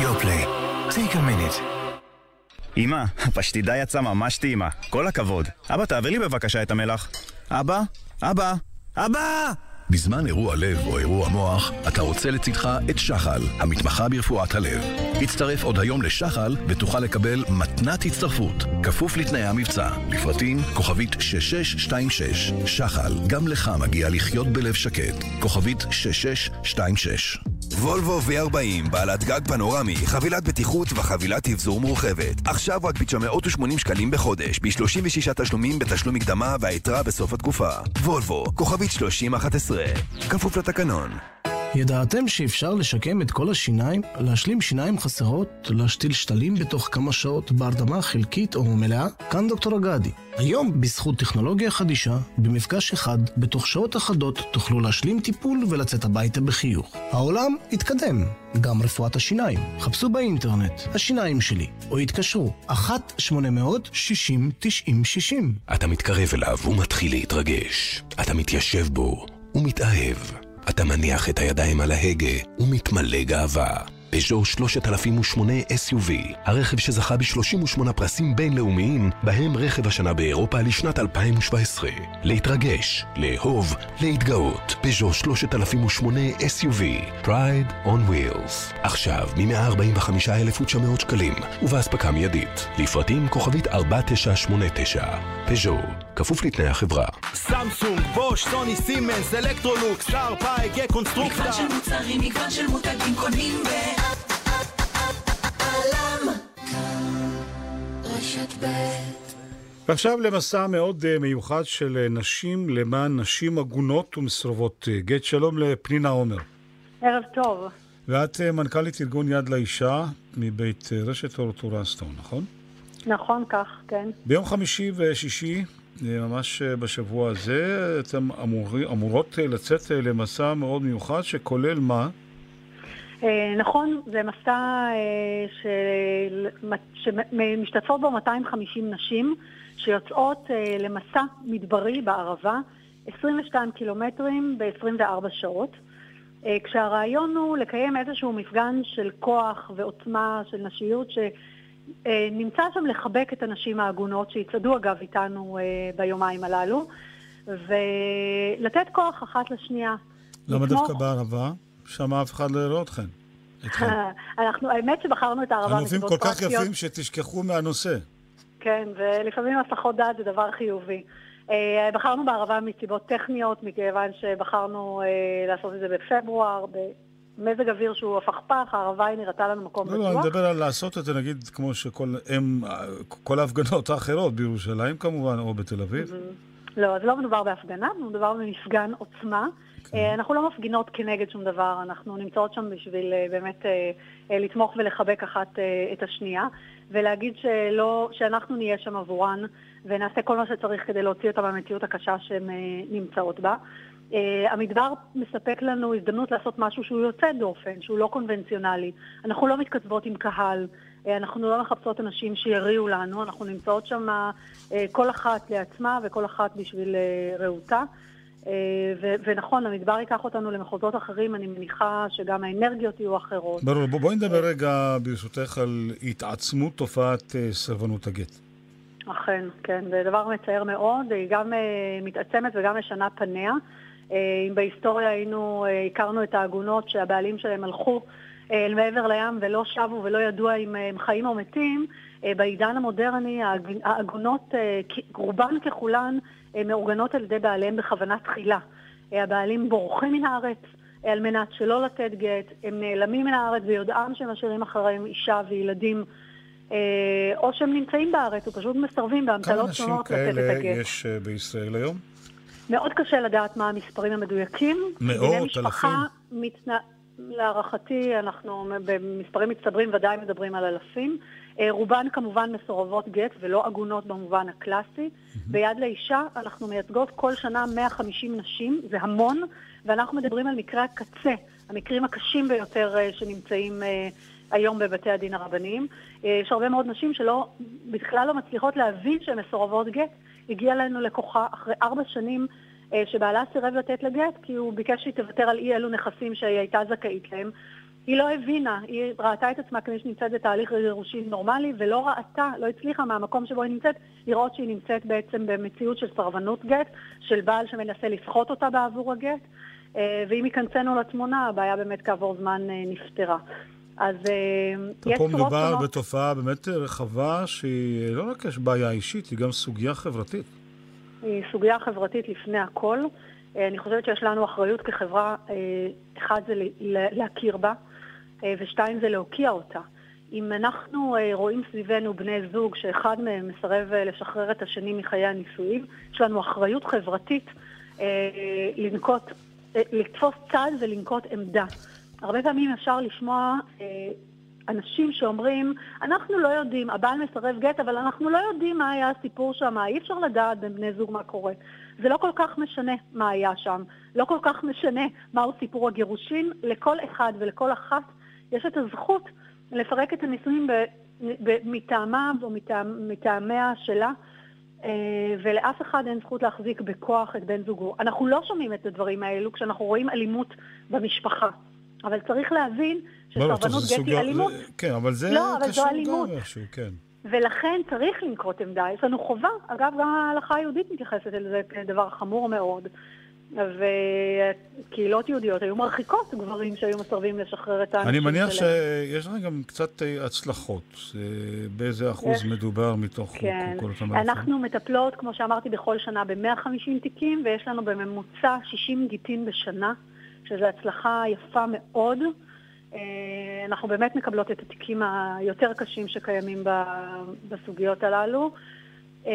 יופלי, take a minute. אמא, הפשטידה יצאה ממש טעימה. כל הכבוד. אבא, תעביר לי בבקשה את המלח. אבא? אבא? אבא! בזמן אירוע לב או אירוע מוח, אתה רוצה לצדך את שחל, המתמחה ברפואת הלב. הצטרף עוד היום לשחל ותוכל לקבל מתנת הצטרפות, כפוף לתנאי המבצע. לפרטים, כוכבית 6626. שחל, גם לך מגיע לחיות בלב שקט. כוכבית 6626. וולבו V40, בעלת גג פנורמי, חבילת בטיחות וחבילת אבזור מורחבת. עכשיו רק ב-980 שקלים בחודש, ב-36 תשלומים בתשלום מקדמה והיתרה בסוף התקופה. וולבו, כוכבית 3011, כפוף לתקנון. ידעתם שאפשר לשקם את כל השיניים, להשלים שיניים חסרות, להשתיל שתלים בתוך כמה שעות בהרדמה חלקית או מלאה? כאן דוקטור אגדי. היום, בזכות טכנולוגיה חדישה, במפגש אחד, בתוך שעות אחדות, תוכלו להשלים טיפול ולצאת הביתה בחיוך. העולם התקדם, גם רפואת השיניים. חפשו באינטרנט, השיניים שלי, או התקשרו, 1-800-60-90-60. אתה מתקרב אליו ומתחיל להתרגש. אתה מתיישב בו ומתאהב. אתה מניח את הידיים על ההגה ומתמלא גאווה. פז'ו 3008 SUV, הרכב שזכה ב-38 פרסים בינלאומיים, בהם רכב השנה באירופה לשנת 2017. להתרגש, לאהוב, להתגאות. פז'ו 3008 SUV, Pride on Wheels. עכשיו מ-145,900 שקלים, ובהספקה מיידית. לפרטים כוכבית 4989. פז'ו, כפוף לתנאי החברה. סמסונג, בוש, סוני, סימנס, אלקטרולוקס, שארפ, אייג, קונסטרוקטה. מגוון של מוצרים, מגוון של מותגים קונים ב... רשת ב' ועכשיו למסע מאוד אה, מיוחד של אה, נשים למען נשים עגונות ומסורבות אה, גט. שלום לפנינה עומר. ערב טוב. ואת מנכ"לית ארגון יד לאישה מבית רשת אורטורה סטון, נכון? נכון כך, כן. ביום חמישי ושישי, ממש אה, בשבוע הזה, אתן אמורי, אמורות אה, לצאת אה, למסע מאוד מיוחד שכולל מה? אה, נכון, זה מסע אה, שמשתתפות בו 250 נשים שיוצאות אה, למסע מדברי בערבה, 22 קילומטרים ב-24 שעות. אה, כשהרעיון הוא לקיים איזשהו מפגן של כוח ועוצמה, של נשיות, שנמצא שם לחבק את הנשים העגונות, שיצעדו אגב איתנו אה, ביומיים הללו, ולתת כוח אחת לשנייה. למה לתמוך- דווקא בערבה? שם אף אחד לא יראה אתכן. אנחנו, האמת שבחרנו את הערבה הנופים מסיבות כל כך. יפים שתשכחו מהנושא. כן, ולפעמים הסחות דעת זה דבר חיובי. אה, בחרנו בערבה מסיבות טכניות, מכיוון שבחרנו אה, לעשות את זה בפברואר, במזג אוויר שהוא הפכפך, הערבה היא נראתה לנו מקום לא, לא, אני בטוח. מדבר על לעשות את זה, נגיד, כמו שכל הם, כל ההפגנות האחרות, בירושלים כמובן, או בתל אביב. לא, אז לא מדובר בהפגנה, מדובר במפגן עוצמה. אה, אנחנו לא מפגינות כנגד שום דבר, אנחנו נמצאות שם בשביל אה, באמת אה, לתמוך ולחבק אחת את השנייה, ולהגיד שלא, שאנחנו נהיה שם עבורן, ונעשה כל מה שצריך כדי להוציא אותה מהמציאות הקשה שהן נמצאות בה. אה, המדבר מספק לנו הזדמנות לעשות משהו שהוא יוצא דופן, שהוא לא קונבנציונלי. אנחנו לא מתכתבות עם קהל, אה, אנחנו לא מחפשות אנשים שיריעו לנו, אנחנו נמצאות שם אה, כל אחת לעצמה וכל אחת בשביל אה, רעותה. ו- ונכון, המדבר ייקח אותנו למחוזות אחרים, אני מניחה שגם האנרגיות יהיו אחרות. ברור, בוא- בואי נדבר רגע, ברשותך, על התעצמות תופעת אה, סרבנות הגט. אכן, כן, זה דבר מצער מאוד, היא גם אה, מתעצמת וגם משנה פניה. אה, אם בהיסטוריה היינו, אה, הכרנו את העגונות שהבעלים שלהם הלכו אה, אל מעבר לים ולא שבו ולא ידוע אם הם חיים או מתים, בעידן המודרני העג- העגונות, רובן ככולן, מאורגנות על ידי בעליהם בכוונה תחילה. הבעלים בורחים מן הארץ על מנת שלא לתת גט, הם נעלמים מן הארץ ביודעם שהם משאירים אחריהם אישה וילדים. או שהם נמצאים בארץ ופשוט מסרבים כמה באמתלות שונות לתת את כאלה הגט. יש אה, בישראל היום? מאוד קשה לדעת מה המספרים המדויקים. מאות, אלפים? מתנ... להערכתי, אנחנו במספרים מצטברים ודאי מדברים על אלפים. אה, רובן כמובן מסורבות גט ולא עגונות במובן הקלאסי. ביד לאישה אנחנו מייצגות כל שנה 150 נשים, זה המון, ואנחנו מדברים על מקרי הקצה, המקרים הקשים ביותר אה, שנמצאים אה, היום בבתי הדין הרבניים. יש הרבה מאוד נשים שלא, בכלל לא מצליחות להבין שהן מסורבות גט. הגיע לנו לקוחה אחרי ארבע שנים אה, שבעלה סירב לתת לה גט כי הוא ביקש שהיא תוותר על אי אלו נכסים שהיא הייתה זכאית להם. היא לא הבינה, היא ראתה את עצמה כמי שנמצאת בתהליך גירושין נורמלי ולא ראתה, לא הצליחה מהמקום שבו היא נמצאת, לראות שהיא נמצאת בעצם במציאות של סרבנות גט, של בעל שמנסה לסחוט אותה בעבור הגט, אה, ואם ייכנסנו לתמונה, הבעיה באמת כעבור זמן אה, נפתרה. אז אה, פה יש צורות מדובר שונות. בתופעה באמת רחבה שהיא לא רק יש בעיה אישית, היא גם סוגיה חברתית. היא סוגיה חברתית לפני הכל. אה, אני חושבת שיש לנו אחריות כחברה, אה, אחד זה להכיר בה, אה, ושתיים זה להוקיע אותה. אם אנחנו אה, רואים סביבנו בני זוג שאחד מהם מסרב אה, לשחרר את השני מחיי הנישואים, יש לנו אחריות חברתית אה, לנקוט, אה, לתפוס צד ולנקוט עמדה. הרבה פעמים אפשר לשמוע אה, אנשים שאומרים, אנחנו לא יודעים, הבעל מסרב גט, אבל אנחנו לא יודעים מה היה הסיפור שם, אי אפשר לדעת בין בני זוג מה קורה. זה לא כל כך משנה מה היה שם, לא כל כך משנה מהו סיפור הגירושין, לכל אחד ולכל אחת יש את הזכות לפרק את הנישואים מטעמה או מטעמיה שלה, אה, ולאף אחד אין זכות להחזיק בכוח את בן זוגו. אנחנו לא שומעים את הדברים האלו כשאנחנו רואים אלימות במשפחה. אבל צריך להבין לא, לא, שסרבנות גט היא אלימות. זה- כן, אבל זה לא, אבל קשור. גם איכשהו, כן. ולכן צריך לנקוט עמדה. יש לנו חובה, אגב, גם ההלכה היהודית מתייחסת אל זה כדבר חמור מאוד. וקהילות יהודיות היו מרחיקות גברים שהיו מסרבים לשחרר את האנשים אני שלהם. מניח שיש לך גם קצת אה, הצלחות. אה, באיזה אחוז יש. מדובר מתוך כן. כל אותם אלפים? אנחנו מטפלות, כמו שאמרתי, בכל שנה ב-150 תיקים, ויש לנו בממוצע 60 גיטין בשנה, שזו הצלחה יפה מאוד. אה, אנחנו באמת מקבלות את התיקים היותר קשים שקיימים בסוגיות הללו. אה,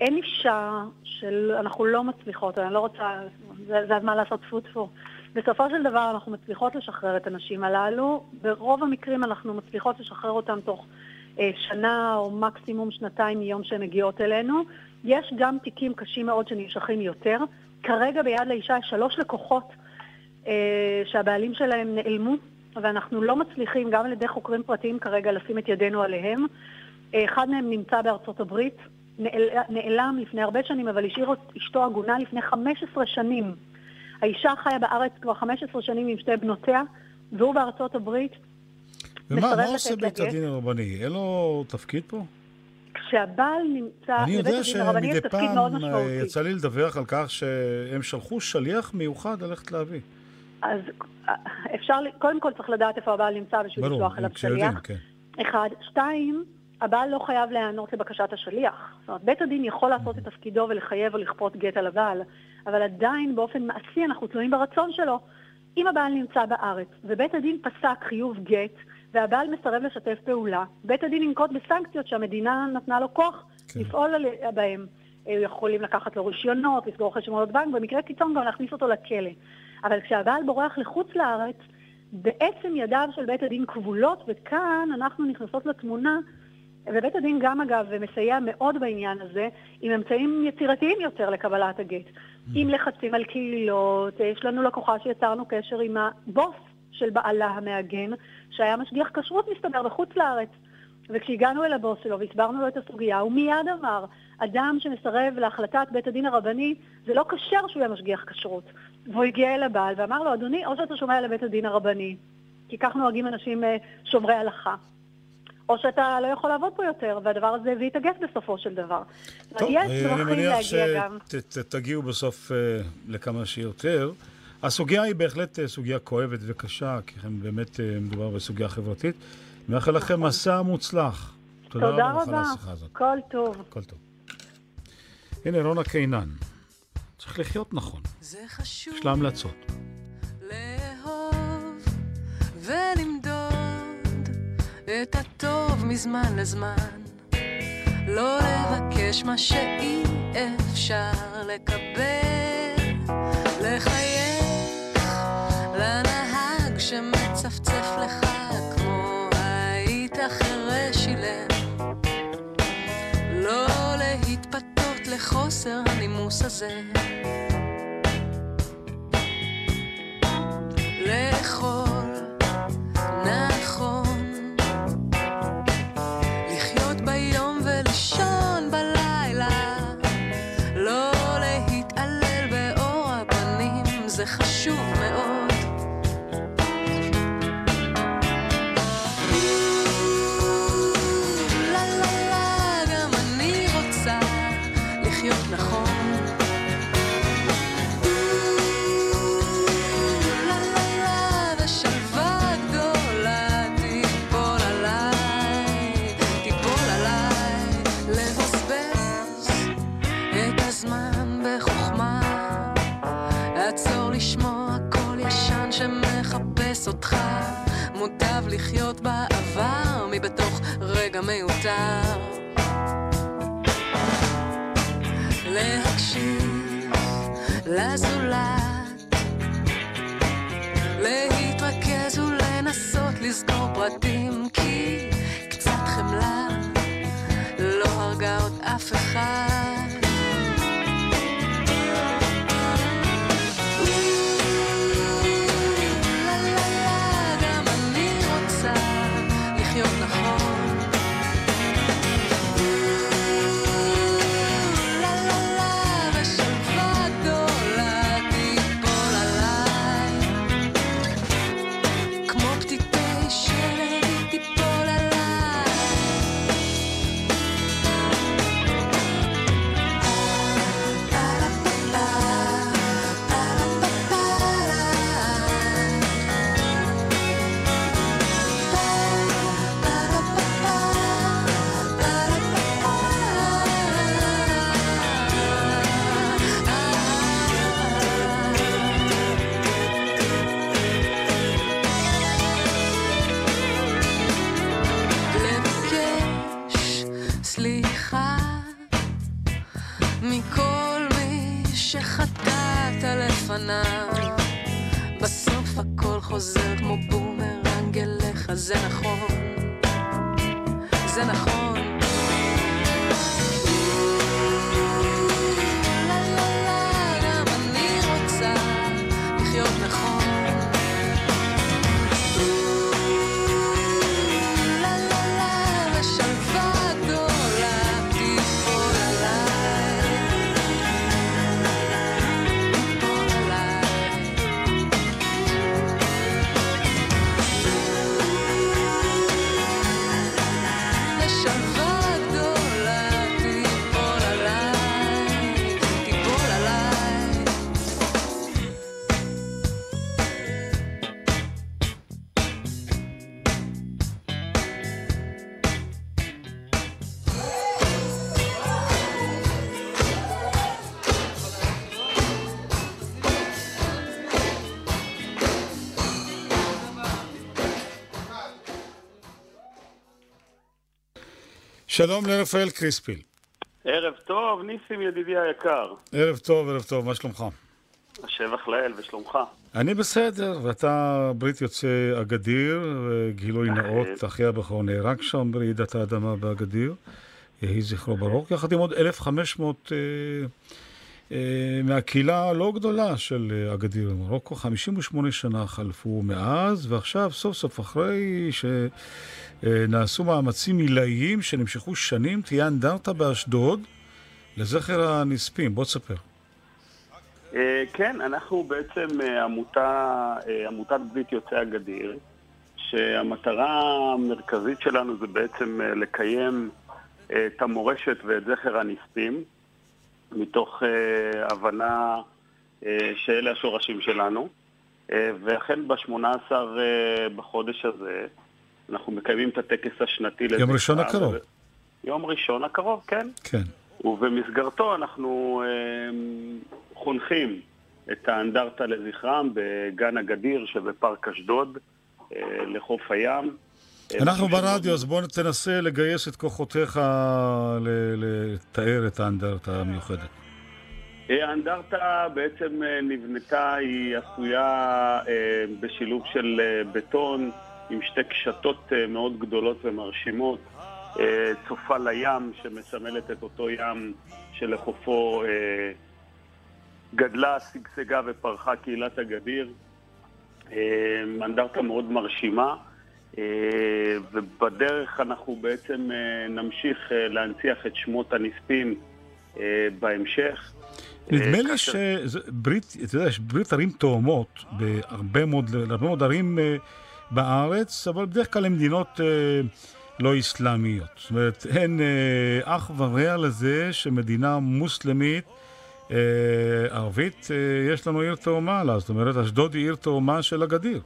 אין אישה שאנחנו לא מצליחות, אני לא רוצה, זה, זה הזמן לעשות טפו טפו. בסופו של דבר אנחנו מצליחות לשחרר את הנשים הללו. ברוב המקרים אנחנו מצליחות לשחרר אותן תוך אה, שנה או מקסימום שנתיים מיום שהן מגיעות אלינו. יש גם תיקים קשים מאוד שנמשכים יותר. כרגע ביד לאישה יש שלוש לקוחות שהבעלים שלהם נעלמו, ואנחנו לא מצליחים, גם על ידי חוקרים פרטיים כרגע, לשים את ידינו עליהם. אה, אחד מהם נמצא בארצות הברית, נעל, נעלם לפני הרבה שנים, אבל השאיר את אשתו עגונה לפני 15 שנים. האישה חיה בארץ כבר 15 שנים עם שתי בנותיה, והוא בארצות הברית. ומה מה עושה בית. הדין הרבני? אין לו תפקיד פה? כשהבעל נמצא אני יודע שמדי פעם אה. יצא לי לדווח על כך שהם שלחו שליח מיוחד ללכת להביא. אז אפשר, קודם כל צריך לדעת איפה הבעל נמצא בשביל לשלוח אליו שליח. כן. אחד. שתיים, הבעל לא חייב להיענות לבקשת השליח. זאת אומרת, בית הדין יכול לעשות את תפקידו ולחייב או לכפות גט על הבעל, אבל עדיין באופן מעשי אנחנו תלויים ברצון שלו. אם הבעל נמצא בארץ ובית הדין פסק חיוב גט והבעל מסרב לשתף פעולה, בית הדין ינקוט בסנקציות שהמדינה נתנה לו כוח לפעול על- בהם. יכולים לקחת לו רישיונות, לסגור חשבונות בנק, במקרה קיצון גם להכניס אותו לכלא. אבל כשהבעל בורח לחוץ לארץ, בעצם ידיו של בית הדין כבולות, וכאן אנחנו נכנסות לתמונה, ובית הדין גם אגב מסייע מאוד בעניין הזה, עם אמצעים יצירתיים יותר לקבלת הגט. עם לחצים על קהילות, יש לנו לקוחה שיצרנו קשר עם הבוס של בעלה המעגן, שהיה משגיח כשרות מסתבר בחוץ לארץ. וכשהגענו אל הבוס שלו והסברנו לו את הסוגיה, הוא מיד אמר, אדם שמסרב להחלטת בית הדין הרבני, זה לא כשר שהוא יהיה משגיח כשרות. והוא הגיע אל הבעל ואמר לו, אדוני, או שאתה שומע לבית הדין הרבני, כי כך נוהגים אנשים אה, שומרי הלכה, או שאתה לא יכול לעבוד פה יותר, והדבר הזה הביא את הגט בסופו של דבר. טוב, יש אני מניח. שתגיעו בסוף אה, לכמה שיותר. הסוגיה היא בהחלט אה, סוגיה כואבת וקשה, כי באמת אה, מדובר בסוגיה חברתית. מאחל לכם מסע מוצלח. תודה תודה רבה. כל טוב. כל טוב. הנה, רונה קינן. צריך לחיות נכון. זה חשוב יש לה המלצות. לאהוב ולמדוד את הטוב מזמן לזמן. לא לבקש מה שאי אפשר לקבל. לחייך לנהג שמצפצף לך כמו היית חירש לחוסר הנימוס הזה. לאכול לזולת, להתרכז ולנסות לזכור פרטים, כי קצת חמלה לא הרגה עוד אף אחד. אליך, זה נכון, ושלווה גדולה שלום לרפאל קריספיל. ערב טוב, ניסים ידידי היקר. ערב טוב, ערב טוב, מה שלומך? השבח לאל ושלומך. אני בסדר, ואתה ברית יוצא אגדיר, גילוי נאות, אחי הבכור נהרג שם ברעידת האדמה באגדיר, יהי זכרו ברוך, יחד עם עוד 1,500 אה, אה, מהקהילה הלא גדולה של אה, אגדיר במרוקו. 58 שנה חלפו מאז, ועכשיו, סוף סוף, אחרי שנעשו מאמצים עילאיים שנמשכו שנים, תהיה אנדרטה באשדוד לזכר הנספים. בוא תספר. אה, כן, אנחנו בעצם אה, עמותה, אה, עמותת ברית יוצאי הגדיר, שהמטרה המרכזית שלנו זה בעצם אה, לקיים אה, את המורשת ואת זכר הנספים, מתוך אה, הבנה אה, שאלה השורשים שלנו. אה, ואכן ב-18 אה, בחודש הזה אנחנו מקיימים את הטקס השנתי יום ראשון. הקרוב. יום ראשון הקרוב, כן. כן. ובמסגרתו אנחנו אה, חונכים את האנדרטה לזכרם בגן הגדיר שבפארק אשדוד, אה, לחוף הים. אה, אנחנו משהו ברדיו, אז בוא תנסה לגייס את כוחותיך לתאר את האנדרטה המיוחדת. אה, האנדרטה בעצם אה, נבנתה, היא עשויה אה, בשילוב של אה, בטון עם שתי קשתות אה, מאוד גדולות ומרשימות, אה, צופה לים שמסמלת את אותו ים שלחופו אה, גדלה, שגשגה ופרחה קהילת הגדיר. אנדרטה מאוד מרשימה. ובדרך אנחנו בעצם נמשיך להנציח את שמות הנספים בהמשך. נדמה לי שברית, אתה יודע, יש ברית ערים תאומות בהרבה מאוד, להרבה מאוד ערים בארץ, אבל בדרך כלל הן מדינות אה, לא אסלאמיות. זאת אומרת, אין אה, אח ורע לזה שמדינה מוסלמית אה, ערבית, אה, יש לנו עיר תאומה לה. זאת אומרת, אשדוד היא עיר תאומה של הגדיר.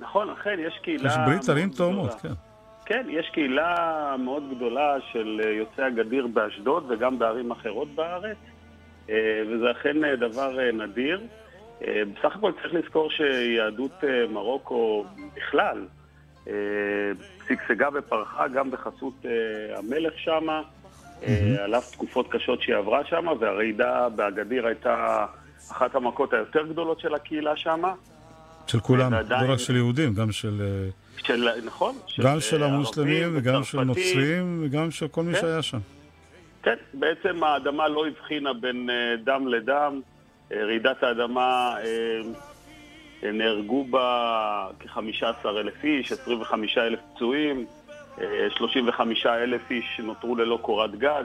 נכון, אכן, יש קהילה... יש ברית ערים תאומות. כן. כן, יש קהילה מאוד גדולה של אה, יוצאי הגדיר באשדוד וגם בערים אחרות בארץ, וזה אכן דבר נדיר. אה, בסך הכל צריך לזכור שיהדות אה, מרוקו בכלל אה, שגשגה ופרחה גם בחסות המלך שמה, על אף תקופות קשות שהיא עברה שם, והרעידה באגדיר הייתה אחת המכות היותר גדולות של הקהילה שם. של כולם, ועדיין- לא רק של יהודים, גם של... של, נכון? גם אה, של המוסלמים וגם של. נוצרים וגם של כל מי כן. שהיה שם. כן, בעצם האדמה לא הבחינה בין דם לדם. אה, רעידת האדמה, אה, אה, נהרגו בה כ-15 אלף איש, 25 אלף פצועים, אה, 35 אלף איש נותרו ללא קורת גג.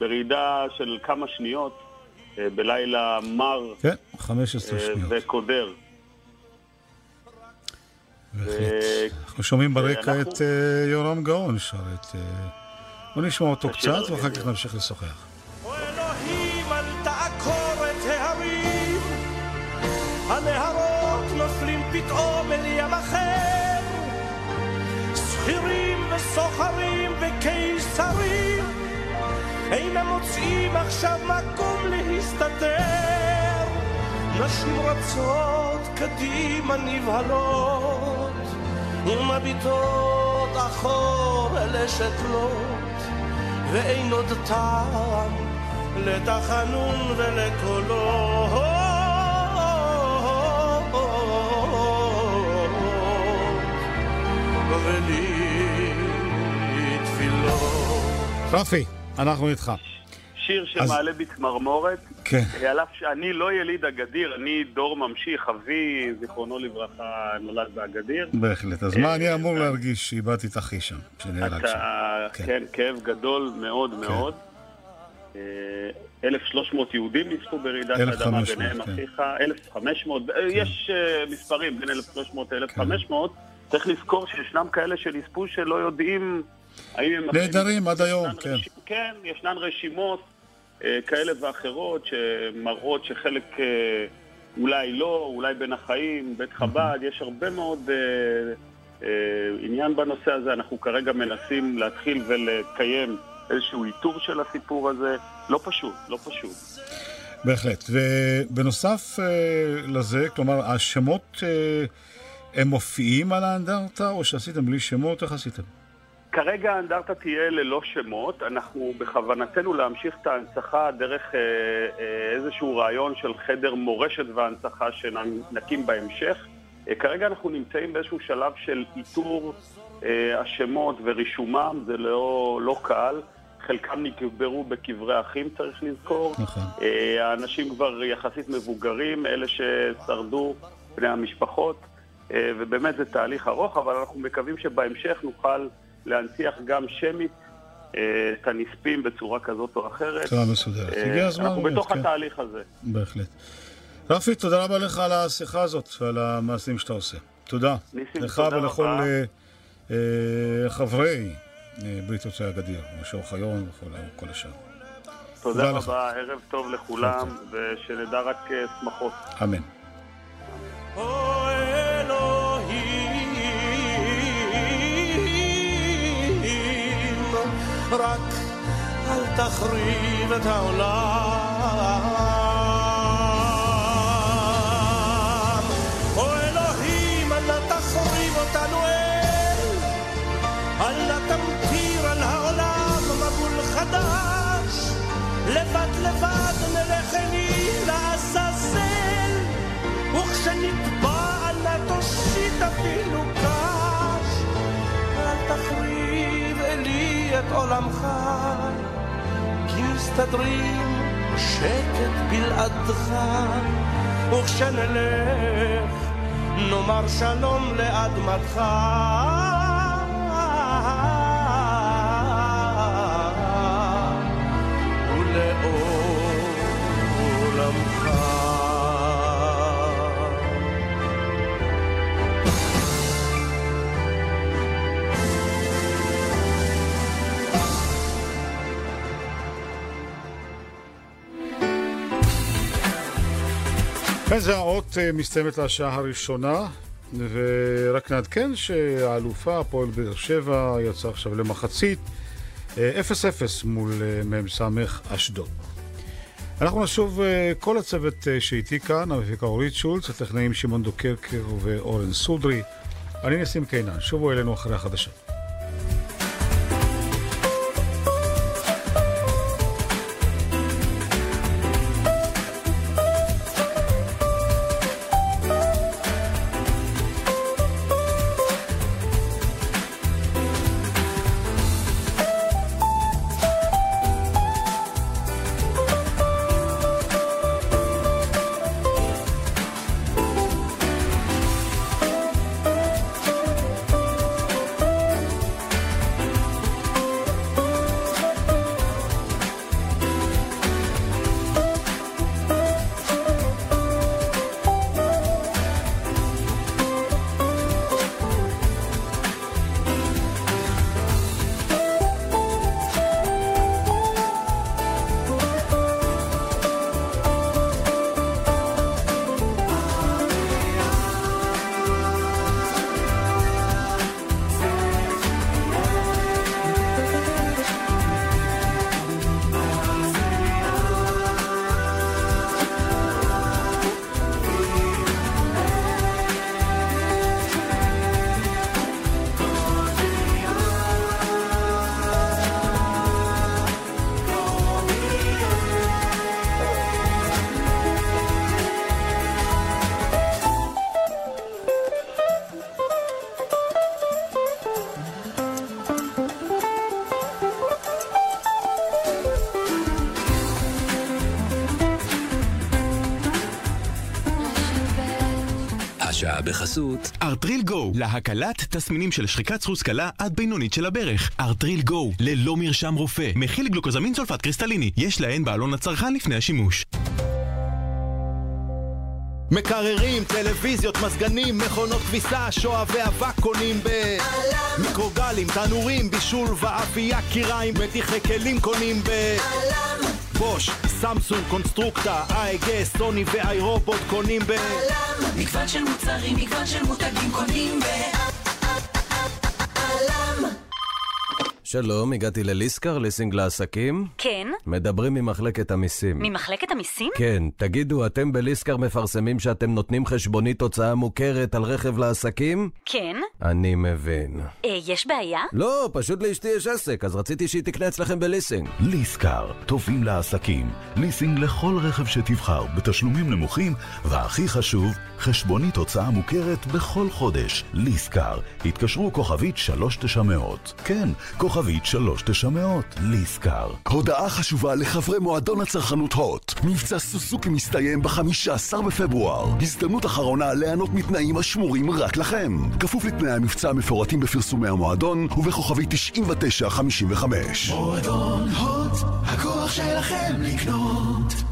ברעידה של כמה שניות, אה, בלילה מר כן, 15 אה, שניות. וקודר. בהחלט. אנחנו שומעים ברקע ואנחנו- את אה, יורם גאון שר את... אה, בוא נשמע אותו קצת ואחר כך נמשיך לשוחח. פתאום אל ים אחר. שכירים וסוחרים וקיסרים אינם מוצאים עכשיו מקום להסתתר. נשים רצות קדימה נבהלות ומביטות אחור אל אשת לוט ואין עוד טעם לתחנון ולקולות ולי תפילות. רפי, אנחנו איתך. שיר אז- שמעלה בי צמרמורת. כן. אה, על אף שאני לא יליד אגדיר, אני דור ממשיך, אבי, זיכרונו לברכה, נולד באגדיר. בהחלט. אז מה אני אמור להרגיש שאיבדתי את אחי שם, שנהרג שם? אתה, כן, כאב גדול מאוד מאוד. אה, 1,300 יהודים נספו ברעידת אדמה, 1,500, ביניהם כן. אחיך, 1,500, אה, יש אה, מספרים בין 1,300 ל-1,500. צריך לזכור שישנם כאלה שנספו שלא יודעים האם הם... נהדרים עד היום, כן. רשימ- כן, ישנן רשימות אה, כאלה ואחרות שמראות שחלק אה, אולי לא, אולי בין החיים, בית חב"ד, יש הרבה מאוד אה, אה, עניין בנושא הזה. אנחנו כרגע מנסים להתחיל ולקיים איזשהו איתור של הסיפור הזה. לא פשוט, לא פשוט. בהחלט. ובנוסף אה, לזה, כלומר, השמות, אה, הם מופיעים על האנדרטה, או שעשיתם בלי שמות? איך עשיתם? כרגע האנדרטה תהיה ללא שמות, אנחנו בכוונתנו להמשיך את ההנצחה דרך אה, אה, איזשהו רעיון של חדר מורשת והנצחה שנקים בהמשך. אה, כרגע אנחנו נמצאים באיזשהו שלב של איתור אה, השמות ורישומם, זה לא, לא קל. חלקם נקברו בקברי אחים, צריך לזכור. נכון. אה, האנשים כבר יחסית מבוגרים, אלה ששרדו, בני המשפחות, ובאמת זה תהליך ארוך, אבל אנחנו מקווים שבהמשך נוכל להנציח גם שמית אה, את הנספים בצורה כזאת או אחרת. בצורה מסודרת. אה, הגיע הזמן אנחנו בתוך כן. התהליך הזה. בהחלט. רפי, תודה רבה לך על השיחה הזאת ועל המעשים שאתה עושה. תודה. ניסים, לך תודה ולכל רבה. אה, אה, חברי אה, ברית יוצאי הגדיר, משה אוחיון וכל כל השאר. תודה תודה לך. רבה, ערב טוב לכולם, ושנדע רק אה, שמחות. אמן. אלוהים, רק אל תחריב את העולם. או אלוהים, אל נא תחריב אותנו אל, אל נא תמטיר על העולם מבול חדש. לבד לבד נלך אלי לעזאזל, וכשנטבע אל נא תושיט אפילו קש. אל תחריב אלי את עולמך, כי מסתדרים שקט בלעדך, וכשנלך נאמר שלום לאדמתך. כן, זה האות אה, מסתיימת השעה הראשונה, ורק נעדכן שהאלופה, הפועל באר שבע, יצא עכשיו למחצית אה, 0-0 מול אה, מ"ס אשדוד. אנחנו נשוב אה, כל הצוות אה, שאיתי כאן, המפיקה אורית שולץ, הטכנאים שמעון דוקרקר ואורן סודרי. אני נסים קינן, שובו אלינו אחרי החדשות. להקלת תסמינים של שחיקת סחוס קלה עד בינונית של הברך. ארטריל גו, ללא מרשם רופא, מכיל גלוקוזמין סולפט קריסטליני, יש לעיין בעלון הצרכן לפני השימוש. מקררים, טלוויזיות, מזגנים, מכונות כביסה, שואבי אבק קונים ב... מיקרוגלים, תנורים, בישול ואפייה, כיריים, מדיחי כלים קונים ב... בוש, סמסונג, קונסטרוקטה, אייג, סוני ואיירובוט קונים ב... מגוון של מוצרים, מגוון של מותגים קונים ב... שלום, הגעתי לליסקר, ליסינג לעסקים. כן? מדברים ממחלקת המיסים. ממחלקת המיסים? כן, תגידו, אתם בליסקר מפרסמים שאתם נותנים חשבונית הוצאה מוכרת על רכב לעסקים? כן? אני מבין. אה, יש בעיה? לא, פשוט לאשתי יש עסק, אז רציתי שהיא תקנה אצלכם בליסינג. ליסקר, טובים לעסקים. ליסינג לכל רכב שתבחר, בתשלומים נמוכים, והכי חשוב, חשבונית הוצאה מוכרת בכל חודש. ליסקר, התקשרו כוכבית 3900. כן, כוכבית 3900. ליסקר. הודעה חשובה לחברי מועדון הצרכנות הוט. מבצע סוסוקי מסתיים ב-15 בפברואר. הזדמנות אחרונה ליהנות מתנאים השמורים רק לכם. כפוף לתנאי המבצע המפורטים בפרסומי המועדון ובכוכבית 9955. מועדון הוט, הכוח שלכם לקנות.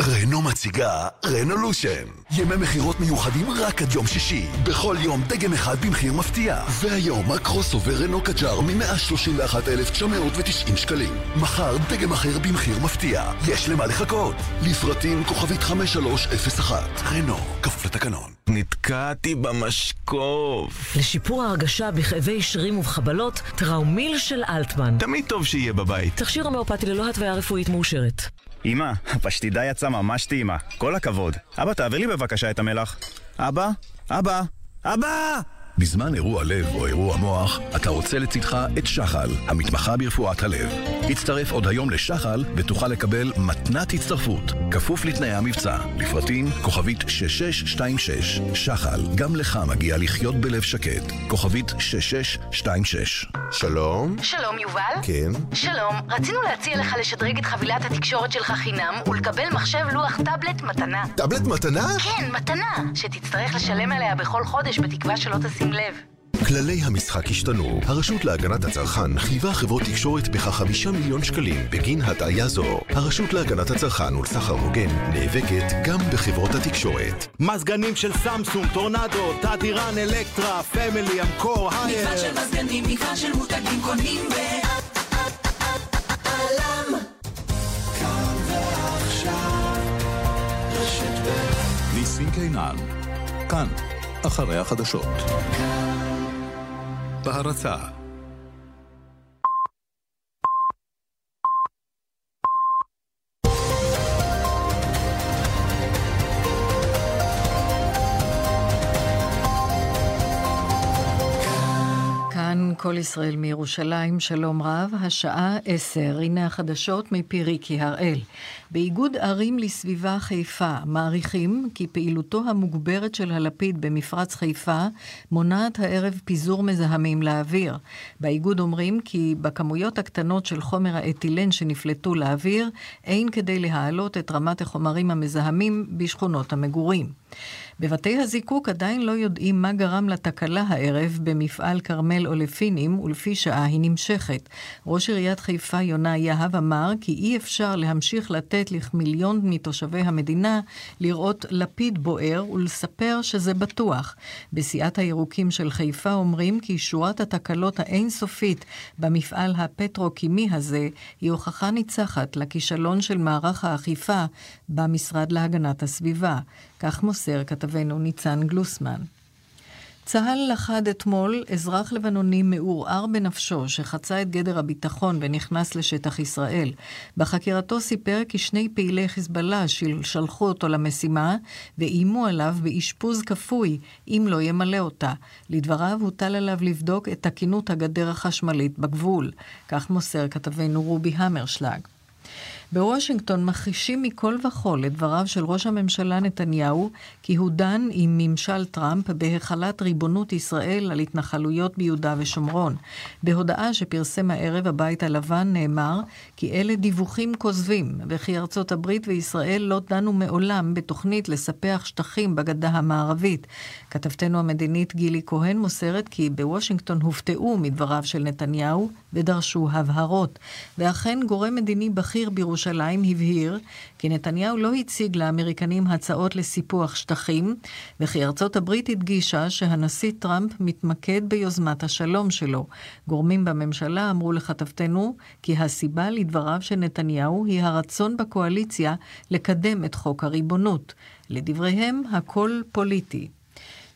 רנו מציגה רנולושן. ימי מכירות מיוחדים רק עד יום שישי. בכל יום דגם אחד במחיר מפתיע. והיום הקרוס עובר רנו קג'אר מ-131,990 שקלים. מחר דגם אחר במחיר מפתיע. יש למה לחכות. לפרטים כוכבית 5301. רנו, כפוף לתקנון. נתקעתי במשקוף. לשיפור ההרגשה בכאבי שרירים ובחבלות, טראומיל של אלטמן. תמיד טוב שיהיה בבית. תכשיר הומאופתי ללא התוויה רפואית מאושרת. אמא, הפשטידה יצאה ממש טעימה. כל הכבוד. אבא, תעביר לי בבקשה את המלח. אבא? אבא? אבא! בזמן אירוע לב או אירוע מוח, אתה רוצה לצדך את שחל, המתמחה ברפואת הלב. הצטרף עוד היום לשחל ותוכל לקבל מתנת הצטרפות, כפוף לתנאי המבצע. לפרטים, כוכבית 6626. שחל, גם לך מגיע לחיות בלב שקט. כוכבית 6626. שלום. שלום, יובל. כן. שלום, רצינו להציע לך לשדרג את חבילת התקשורת שלך חינם ולקבל מחשב לוח טאבלט מתנה. טאבלט מתנה? כן, מתנה, שתצטרך לשלם עליה בכל חודש בתקווה שלא תשים לב. כללי המשחק השתנו. הרשות להגנת הצרכן חייבה חברות תקשורת בכ חמישה מיליון שקלים בגין הטעיה זו. הרשות להגנת הצרכן ולסחר הוגן נאבקת גם בחברות התקשורת. מזגנים של סמסונג, טורנדו, תדירן, אלקטרה, פמילי, אמקור, הייר. מגוון של מזגנים, מגוון של מותגים קונים ב... כאן ועכשיו, רשת ב' ניסים קינן, כאן, אחרי החדשות. בהרצה כאן כל ישראל מירושלים, שלום רב, השעה עשר, הנה החדשות מפי ריקי הראל. באיגוד ערים לסביבה חיפה מעריכים כי פעילותו המוגברת של הלפיד במפרץ חיפה מונעת הערב פיזור מזהמים לאוויר. באיגוד אומרים כי בכמויות הקטנות של חומר האתילן שנפלטו לאוויר, אין כדי להעלות את רמת החומרים המזהמים בשכונות המגורים. בבתי הזיקוק עדיין לא יודעים מה גרם לתקלה הערב במפעל כרמל אולפינים, ולפי שעה היא נמשכת. ראש עיריית חיפה יונה יהב אמר כי אי אפשר להמשיך לתת לכמיליון מתושבי המדינה לראות לפיד בוער ולספר שזה בטוח. בסיעת הירוקים של חיפה אומרים כי שורת התקלות האינסופית במפעל הפטרוקימי הזה היא הוכחה ניצחת לכישלון של מערך האכיפה במשרד להגנת הסביבה. כך מוסר כתבנו ניצן גלוסמן. צה"ל לכד אתמול אזרח לבנוני מעורער בנפשו שחצה את גדר הביטחון ונכנס לשטח ישראל. בחקירתו סיפר כי שני פעילי חיזבאללה שלחו אותו למשימה ואיימו עליו באשפוז כפוי אם לא ימלא אותה. לדבריו הוטל עליו לבדוק את תקינות הגדר החשמלית בגבול. כך מוסר כתבנו רובי המרשלג. בוושינגטון מכחישים מכל וכול את דבריו של ראש הממשלה נתניהו כי הוא דן עם ממשל טראמפ בהחלת ריבונות ישראל על התנחלויות ביהודה ושומרון. בהודעה שפרסם הערב הבית הלבן נאמר כי אלה דיווחים כוזבים וכי ארצות הברית וישראל לא דנו מעולם בתוכנית לספח שטחים בגדה המערבית. כתבתנו המדינית גילי כהן מוסרת כי בוושינגטון הופתעו מדבריו של נתניהו ודרשו הבהרות. ואכן גורם מדיני בכיר בירושלים הבהיר כי נתניהו לא הציג לאמריקנים הצעות לסיפוח שטחים, וכי ארצות הברית הדגישה שהנשיא טראמפ מתמקד ביוזמת השלום שלו. גורמים בממשלה אמרו לכתבתנו כי הסיבה לדבריו של נתניהו היא הרצון בקואליציה לקדם את חוק הריבונות. לדבריהם, הכל פוליטי.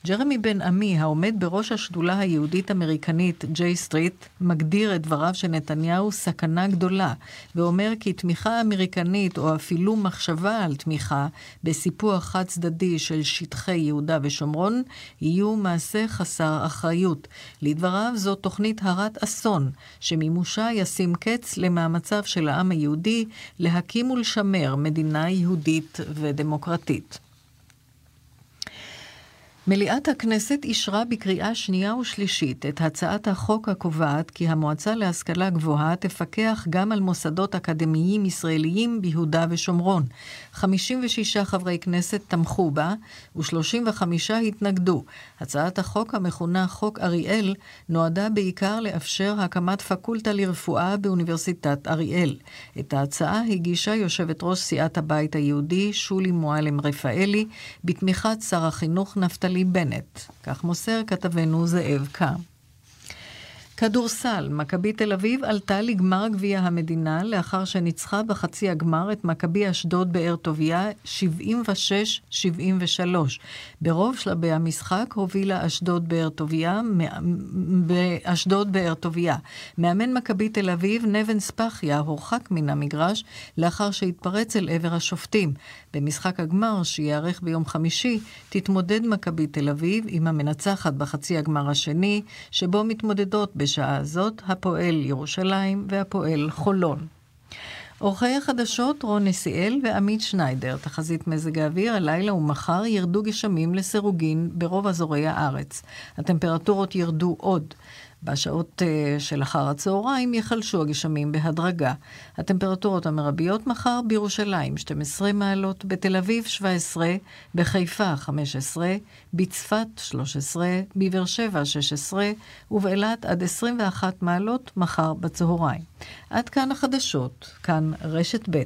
ג'רמי בן עמי, העומד בראש השדולה היהודית-אמריקנית ג'יי סטריט, מגדיר את דבריו של נתניהו סכנה גדולה, ואומר כי תמיכה אמריקנית, או אפילו מחשבה על תמיכה, בסיפוח חד-צדדי של שטחי יהודה ושומרון, יהיו מעשה חסר אחריות. לדבריו זו תוכנית הרת אסון, שמימושה ישים קץ למאמציו של העם היהודי להקים ולשמר מדינה יהודית ודמוקרטית. מליאת הכנסת אישרה בקריאה שנייה ושלישית את הצעת החוק הקובעת כי המועצה להשכלה גבוהה תפקח גם על מוסדות אקדמיים ישראליים ביהודה ושומרון. 56 חברי כנסת תמכו בה ו-35 התנגדו. הצעת החוק המכונה חוק אריאל נועדה בעיקר לאפשר הקמת פקולטה לרפואה באוניברסיטת אריאל. את ההצעה הגישה יושבת ראש סיעת הבית היהודי שולי מועלם רפאלי בתמיכת שר החינוך נפתלי נפתלי בנט. כך מוסר כתבנו זאב קם. כדורסל, מכבי תל אביב עלתה לגמר גביע המדינה לאחר שניצחה בחצי הגמר את מכבי אשדוד באר טוביה 76-73. ברוב שלבי המשחק הובילה אשדוד באר טוביה, באשדוד באר טוביה. מאמן מכבי תל אביב, נבן ספחיה, הורחק מן המגרש לאחר שהתפרץ אל עבר השופטים. במשחק הגמר, שייערך ביום חמישי, תתמודד מכבי תל אביב עם המנצחת בחצי הגמר השני, שבו מתמודדות בשעה הזאת הפועל ירושלים והפועל חולון. עורכי החדשות רון נסיאל ועמית שניידר, תחזית מזג האוויר, הלילה ומחר ירדו גשמים לסירוגין ברוב אזורי הארץ. הטמפרטורות ירדו עוד. בשעות uh, של אחר הצהריים יחלשו הגשמים בהדרגה. הטמפרטורות המרביות מחר בירושלים 12 מעלות, בתל אביב 17, בחיפה 15, בצפת 13, בבאר שבע 16 ובאילת עד 21 מעלות מחר בצהריים. עד כאן החדשות, כאן רשת ב'.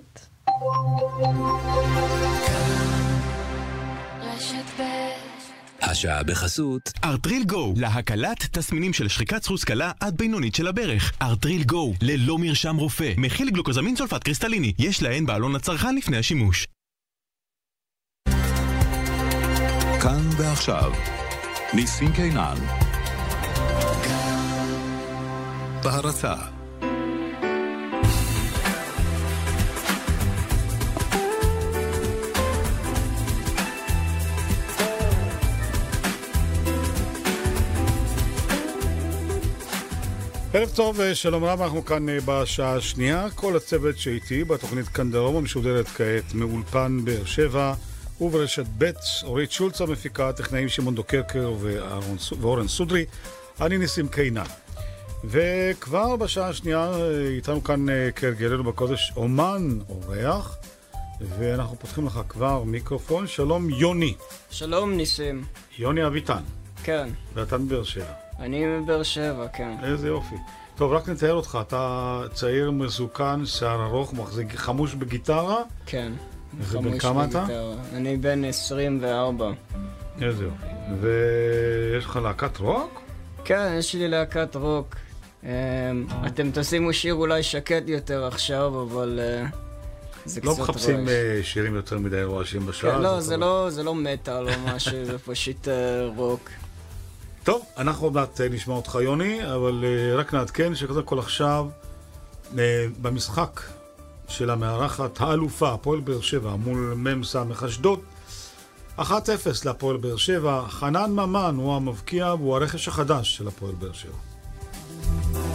השעה בחסות ארטריל גו, להקלת תסמינים של שחיקת סחוס קלה עד בינונית של הברך. ארטריל גו, ללא מרשם רופא, מכיל גלוקוזמין סולפט קריסטליני, יש להן בעלון לצרכן לפני השימוש. כאן ועכשיו, ניסים קינן. בהרצה ערב טוב ושלום רב, אנחנו כאן אה, בשעה השנייה. כל הצוות שאיתי בתוכנית כאן דרום המשודרת כעת מאולפן באר שבע וברשת ב', אורית שולץ המפיקה, טכנאים שמעון דוקרקר ואורן סודרי, אני ניסים קינן. וכבר בשעה השנייה אה, איתנו כאן אה, כהרגלנו בקודש אומן, אורח, ואנחנו פותחים לך כבר מיקרופון. שלום יוני. שלום ניסים. יוני אביטן. כן. ואתה מבאר שבע. אני מבאר שבע, כן. איזה יופי. טוב, רק נתאר אותך, אתה צעיר מזוקן, שיער ארוך, מחזיק חמוש בגיטרה. כן. ובן חמוש כמה אתה? אני בן 24. איזה יופי. ויש לך להקת רוק? כן, יש לי להקת רוק. אמ, אתם תשימו שיר אולי שקט יותר עכשיו, אבל אה, זה לא קצת מחפשים רועש. אה, שירים יותר מדי רועשים בשעה כן, לא, זה לא- זה לא מטאל או משהו, זה פשוט אה, רוק. טוב, אנחנו עוד מעט אה, נשמע אותך יוני, אבל אה, רק נעדכן שקודם כל עכשיו, אה, במשחק של המארחת האלופה, הפועל באר שבע, מול מ"ס אשדוד, 1-0 להפועל באר שבע. חנן ממן הוא המבקיע והוא הרכש החדש של הפועל באר שבע.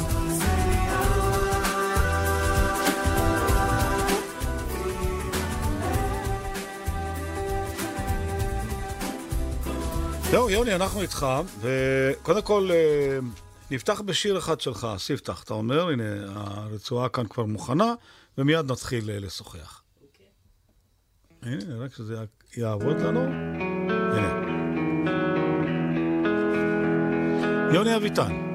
זהו, יוני, אנחנו איתך, וקודם כל, אה, נפתח בשיר אחד שלך, ספתח, אתה אומר, הנה, הרצועה כאן כבר מוכנה, ומיד נתחיל אה, לשוחח. הנה, נראה שזה יעבוד לנו. הנה. יוני אביטן.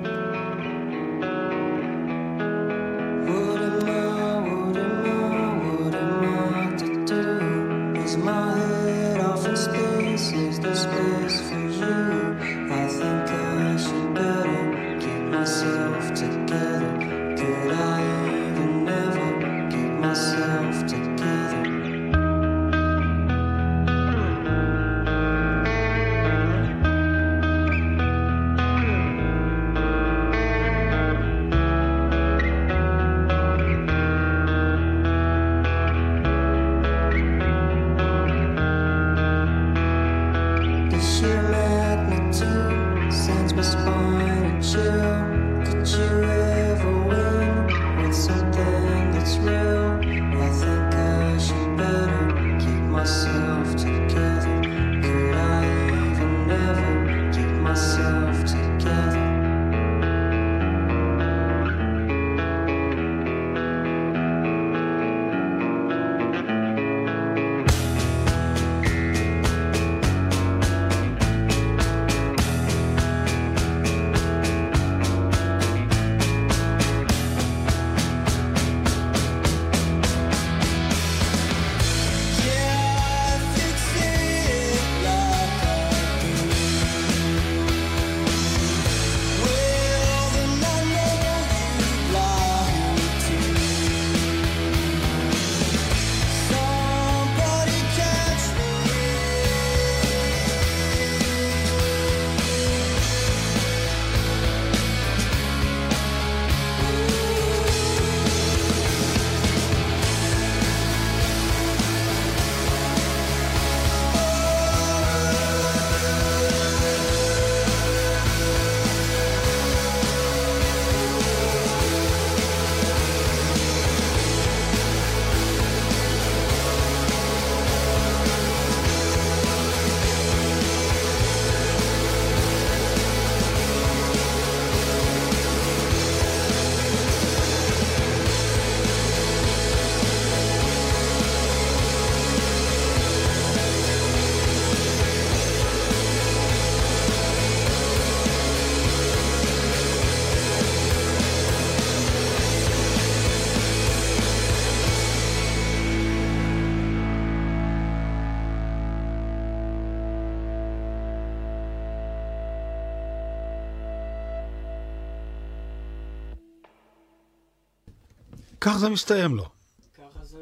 כך זה מסתיים לו.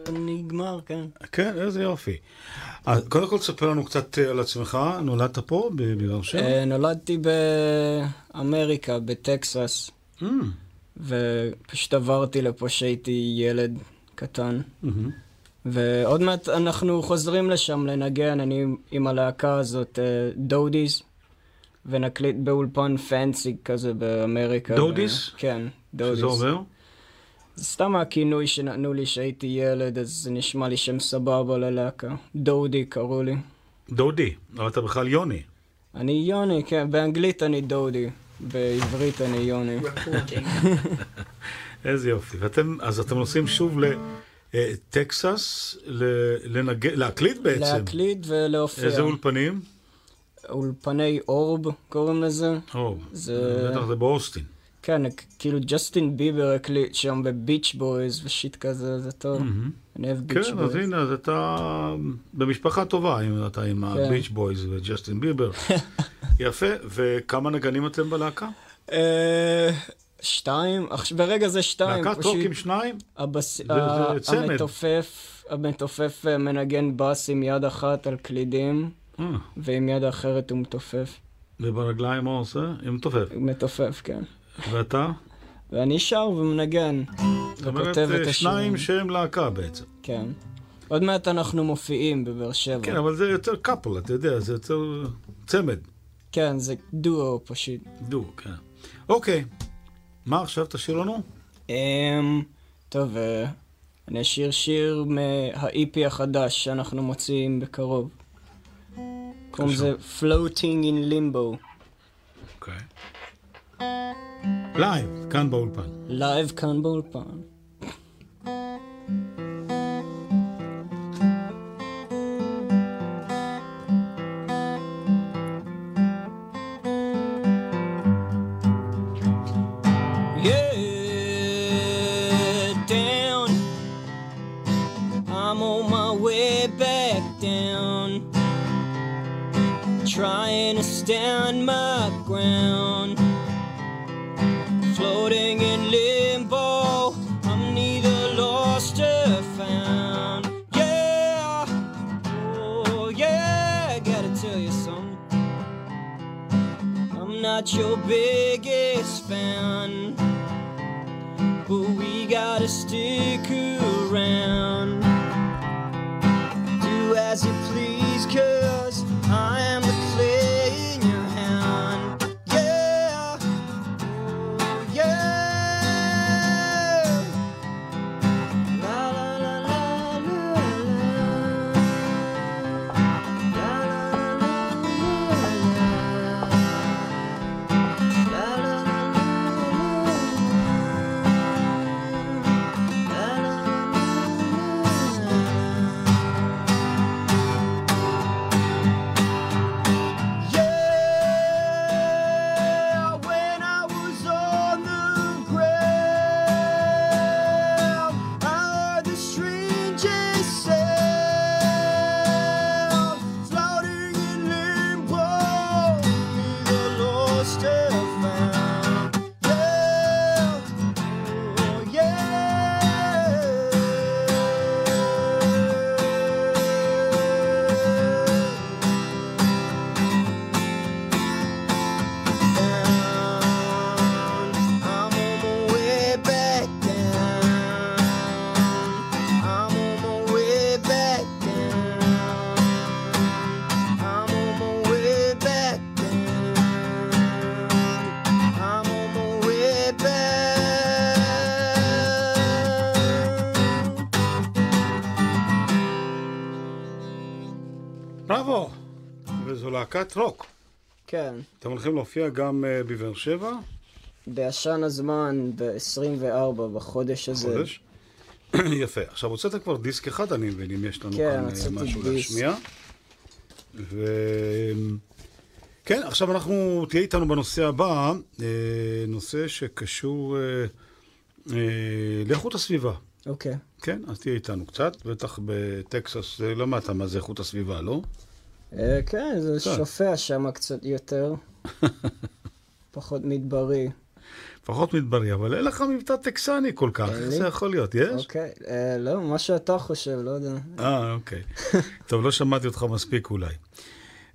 זה נגמר, כן. כן, איזה יופי. אז קודם כל תספר לנו קצת אה, על עצמך, נולדת פה בבאר שבע? אה, נולדתי באמריקה, בטקסס, Mm. ופשוט עברתי לפה כשהייתי ילד קטן. מהמם. ועוד מעט אנחנו חוזרים לשם לנגן, אני עם הלהקה הזאת, אה, דודיס, ונקליט באולפן פנסי כזה באמריקה. דודיס? כן, דודיס. שזה אומר? סתם הכינוי שנתנו לי כשהייתי ילד, אז זה נשמע לי שם סבבה ללהקה. דודי קראו לי. דודי, אבל אתה בכלל יוני. אני יוני, כן, באנגלית אני דודי, בעברית אני יוני. איזה יופי. ואתם, אז אתם נוסעים שוב לטקסס, לנגן, להקליט בעצם. להקליט ולהופיע. איזה אולפנים? אולפני אורב קוראים לזה. אורב. זה... בטח זה באוסטין. כן, כאילו ג'סטין ביבר הקליט שם בביץ' בויז ו shit כזה, זה טוב. מהמם. אני אוהב ביץ' כן, בויז. אז הנה, אז אתה במשפחה טובה, אם אתה עם כן. הביץ' בויז וג'סטין ביבר. יפה, וכמה נגנים אתם בלהקה? אה, שתיים, ברגע זה שתיים. להקת פשוט רוק עם שניים? הבס... זה- זה צמד. המתופף, המתופף אה, מנגן בס עם יד אחת על קלידים, אה. ועם יד אחרת הוא מתופף. וברגליים מה עושה? עם מתופף. מתופף, כן. ואתה? ואני שר ומנגן. זאת אומרת, אה, שניים. שהם להקה בעצם. כן. עוד מעט אנחנו מופיעים בבאר שבע. כן, אבל זה יותר קאפל, אתה יודע, זה יותר צמד. כן, זה דואו פשוט. דואו, כן. אוקיי, מה עכשיו תשאיר לנו? אמ... טוב, אה, אני אשיר שיר מה-EP החדש שאנחנו מוציאים בקרוב. קוראים לזה Floating in Limbo. אוקיי. לייב, כאן באולפן. לייב כאן באולפן. Yeah, down. I'm on my way back down. Trying to stand my not your biggest fan. But we gotta stick around. Do as you please, cause להקת רוק. כן. אתם הולכים להופיע גם אה, בבאר שבע? בעשן הזמן, ב-24 בחודש הזה. חודש? יפה. עכשיו, הוצאת כבר דיסק אחד, אני מבין, אם יש לנו כן, כאן אה, משהו דיסק. להשמיע. ו... כן, עכשיו אנחנו, תהיה איתנו בנושא הבא, אה, נושא שקשור לאיכות הסביבה. אוקיי. כן, אז תהיה איתנו קצת, בטח בטקסס למדת מה זה איכות הסביבה, לא? אה, כן, זה. שופע שם קצת יותר. פחות מדברי. פחות מדברי, אבל אין לך מבטא טקסני כל כך, איך? זה יכול להיות? יש? אוקיי, אה, לא, מה שאתה חושב, לא יודע. אה, אוקיי. טוב, לא שמעתי אותך מספיק אולי.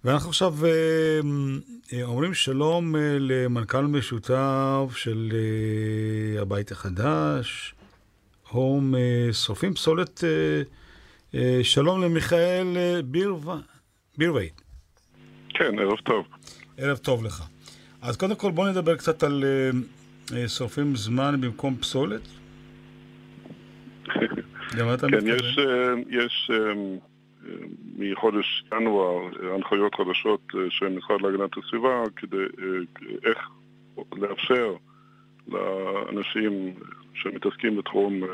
ואנחנו עכשיו אה, אומרים שלום למנכ"ל משותף של הבית החדש, הום שורפים פסולת. שלום למיכאל אה, בירווה- בירווייט. כן, ערב טוב. ערב טוב לך. אז קודם כל בוא נדבר קצת על אה, אה, שורפים זמן במקום פסולת. למה אתה כן? יש, אה, יש מחודש ינואר הנחיות חדשות אה, של המשרד להגנת הסביבה כדי אה, איך לאפשר לאנשים שמתעסקים בתחום אה,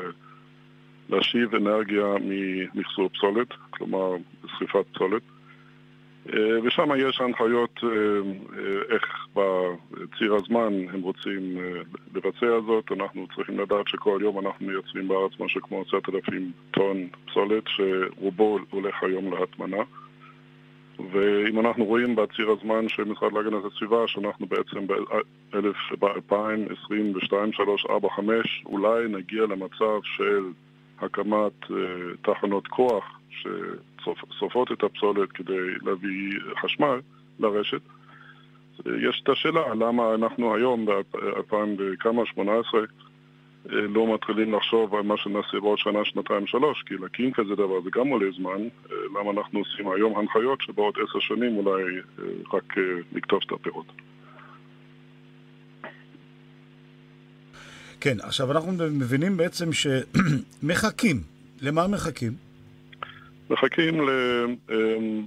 להשיב אנרגיה ממחזור פסולת, כלומר שריפת פסולת. אה, ושם יש הנחיות אה, אה, איך בציר הזמן הם רוצים לבצע זאת. אנחנו צריכים לדעת שכל יום אנחנו מייצרים בארץ משהו כמו 10,000 טון פסולת, שרובו הולך היום להטמנה. ואם אנחנו רואים בציר הזמן של משרד להגנת הסביבה, שאנחנו בעצם ב-2022, 3, 4, 5, אולי נגיע למצב של הקמת תחנות כוח ששורפות את הפסולת כדי להביא חשמל לרשת. יש את השאלה למה אנחנו היום, ב-2018, לא מתחילים לחשוב על מה שנעשה בעוד שנה, שנתיים, שלוש, כי להקים כזה דבר זה גם עולה זמן. למה אנחנו עושים היום הנחיות שבעוד עשר שנים אולי רק לקטוף את הפירות. כן, עכשיו אנחנו מבינים בעצם שמחכים. למה מחכים? מחכים ל... אמ,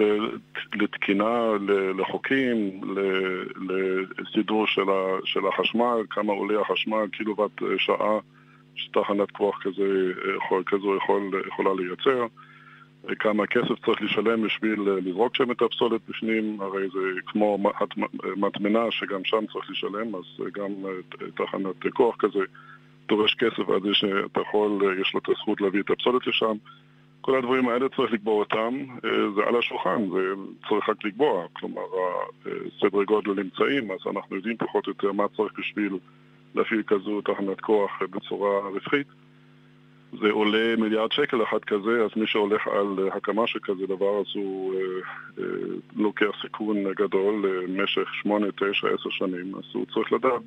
ל- לתקינה, לחוקים, לסידור של של החשמל, כמה עולה החשמל, קילוואט אה, שעה שתחנת כוח כזה יכול- כזו יכול, יכולה לייצר, אה, כמה כסף צריך לשלם בשביל אה, לזרוק שם את הפסולת בפנים, הרי זה כמו מט- מטמנה שגם שם צריך לשלם, אז אה, גם אה, תחנת כוח כזה דורש כסף על זה שאתה יכול, אה, יש לו את הזכות להביא את הפסולת לשם. כל הדברים האלה צריך לקבוע אותם, אה, זה על השולחן, זה צריך רק לקבוע, כלומר הסדרי גודל נמצאים, אז אנחנו יודעים פחות או יותר מה צריך בשביל להפעיל כזו תחנת כוח אה, בצורה רווחית. זה עולה מיליארד שקל אחד כזה, אז מי שהולך על אה, הקמה של כזה דבר, אז הוא אה, אה, לוקח סיכון גדול למשך שמונה, תשע, עשר שנים, אז הוא צריך לדעת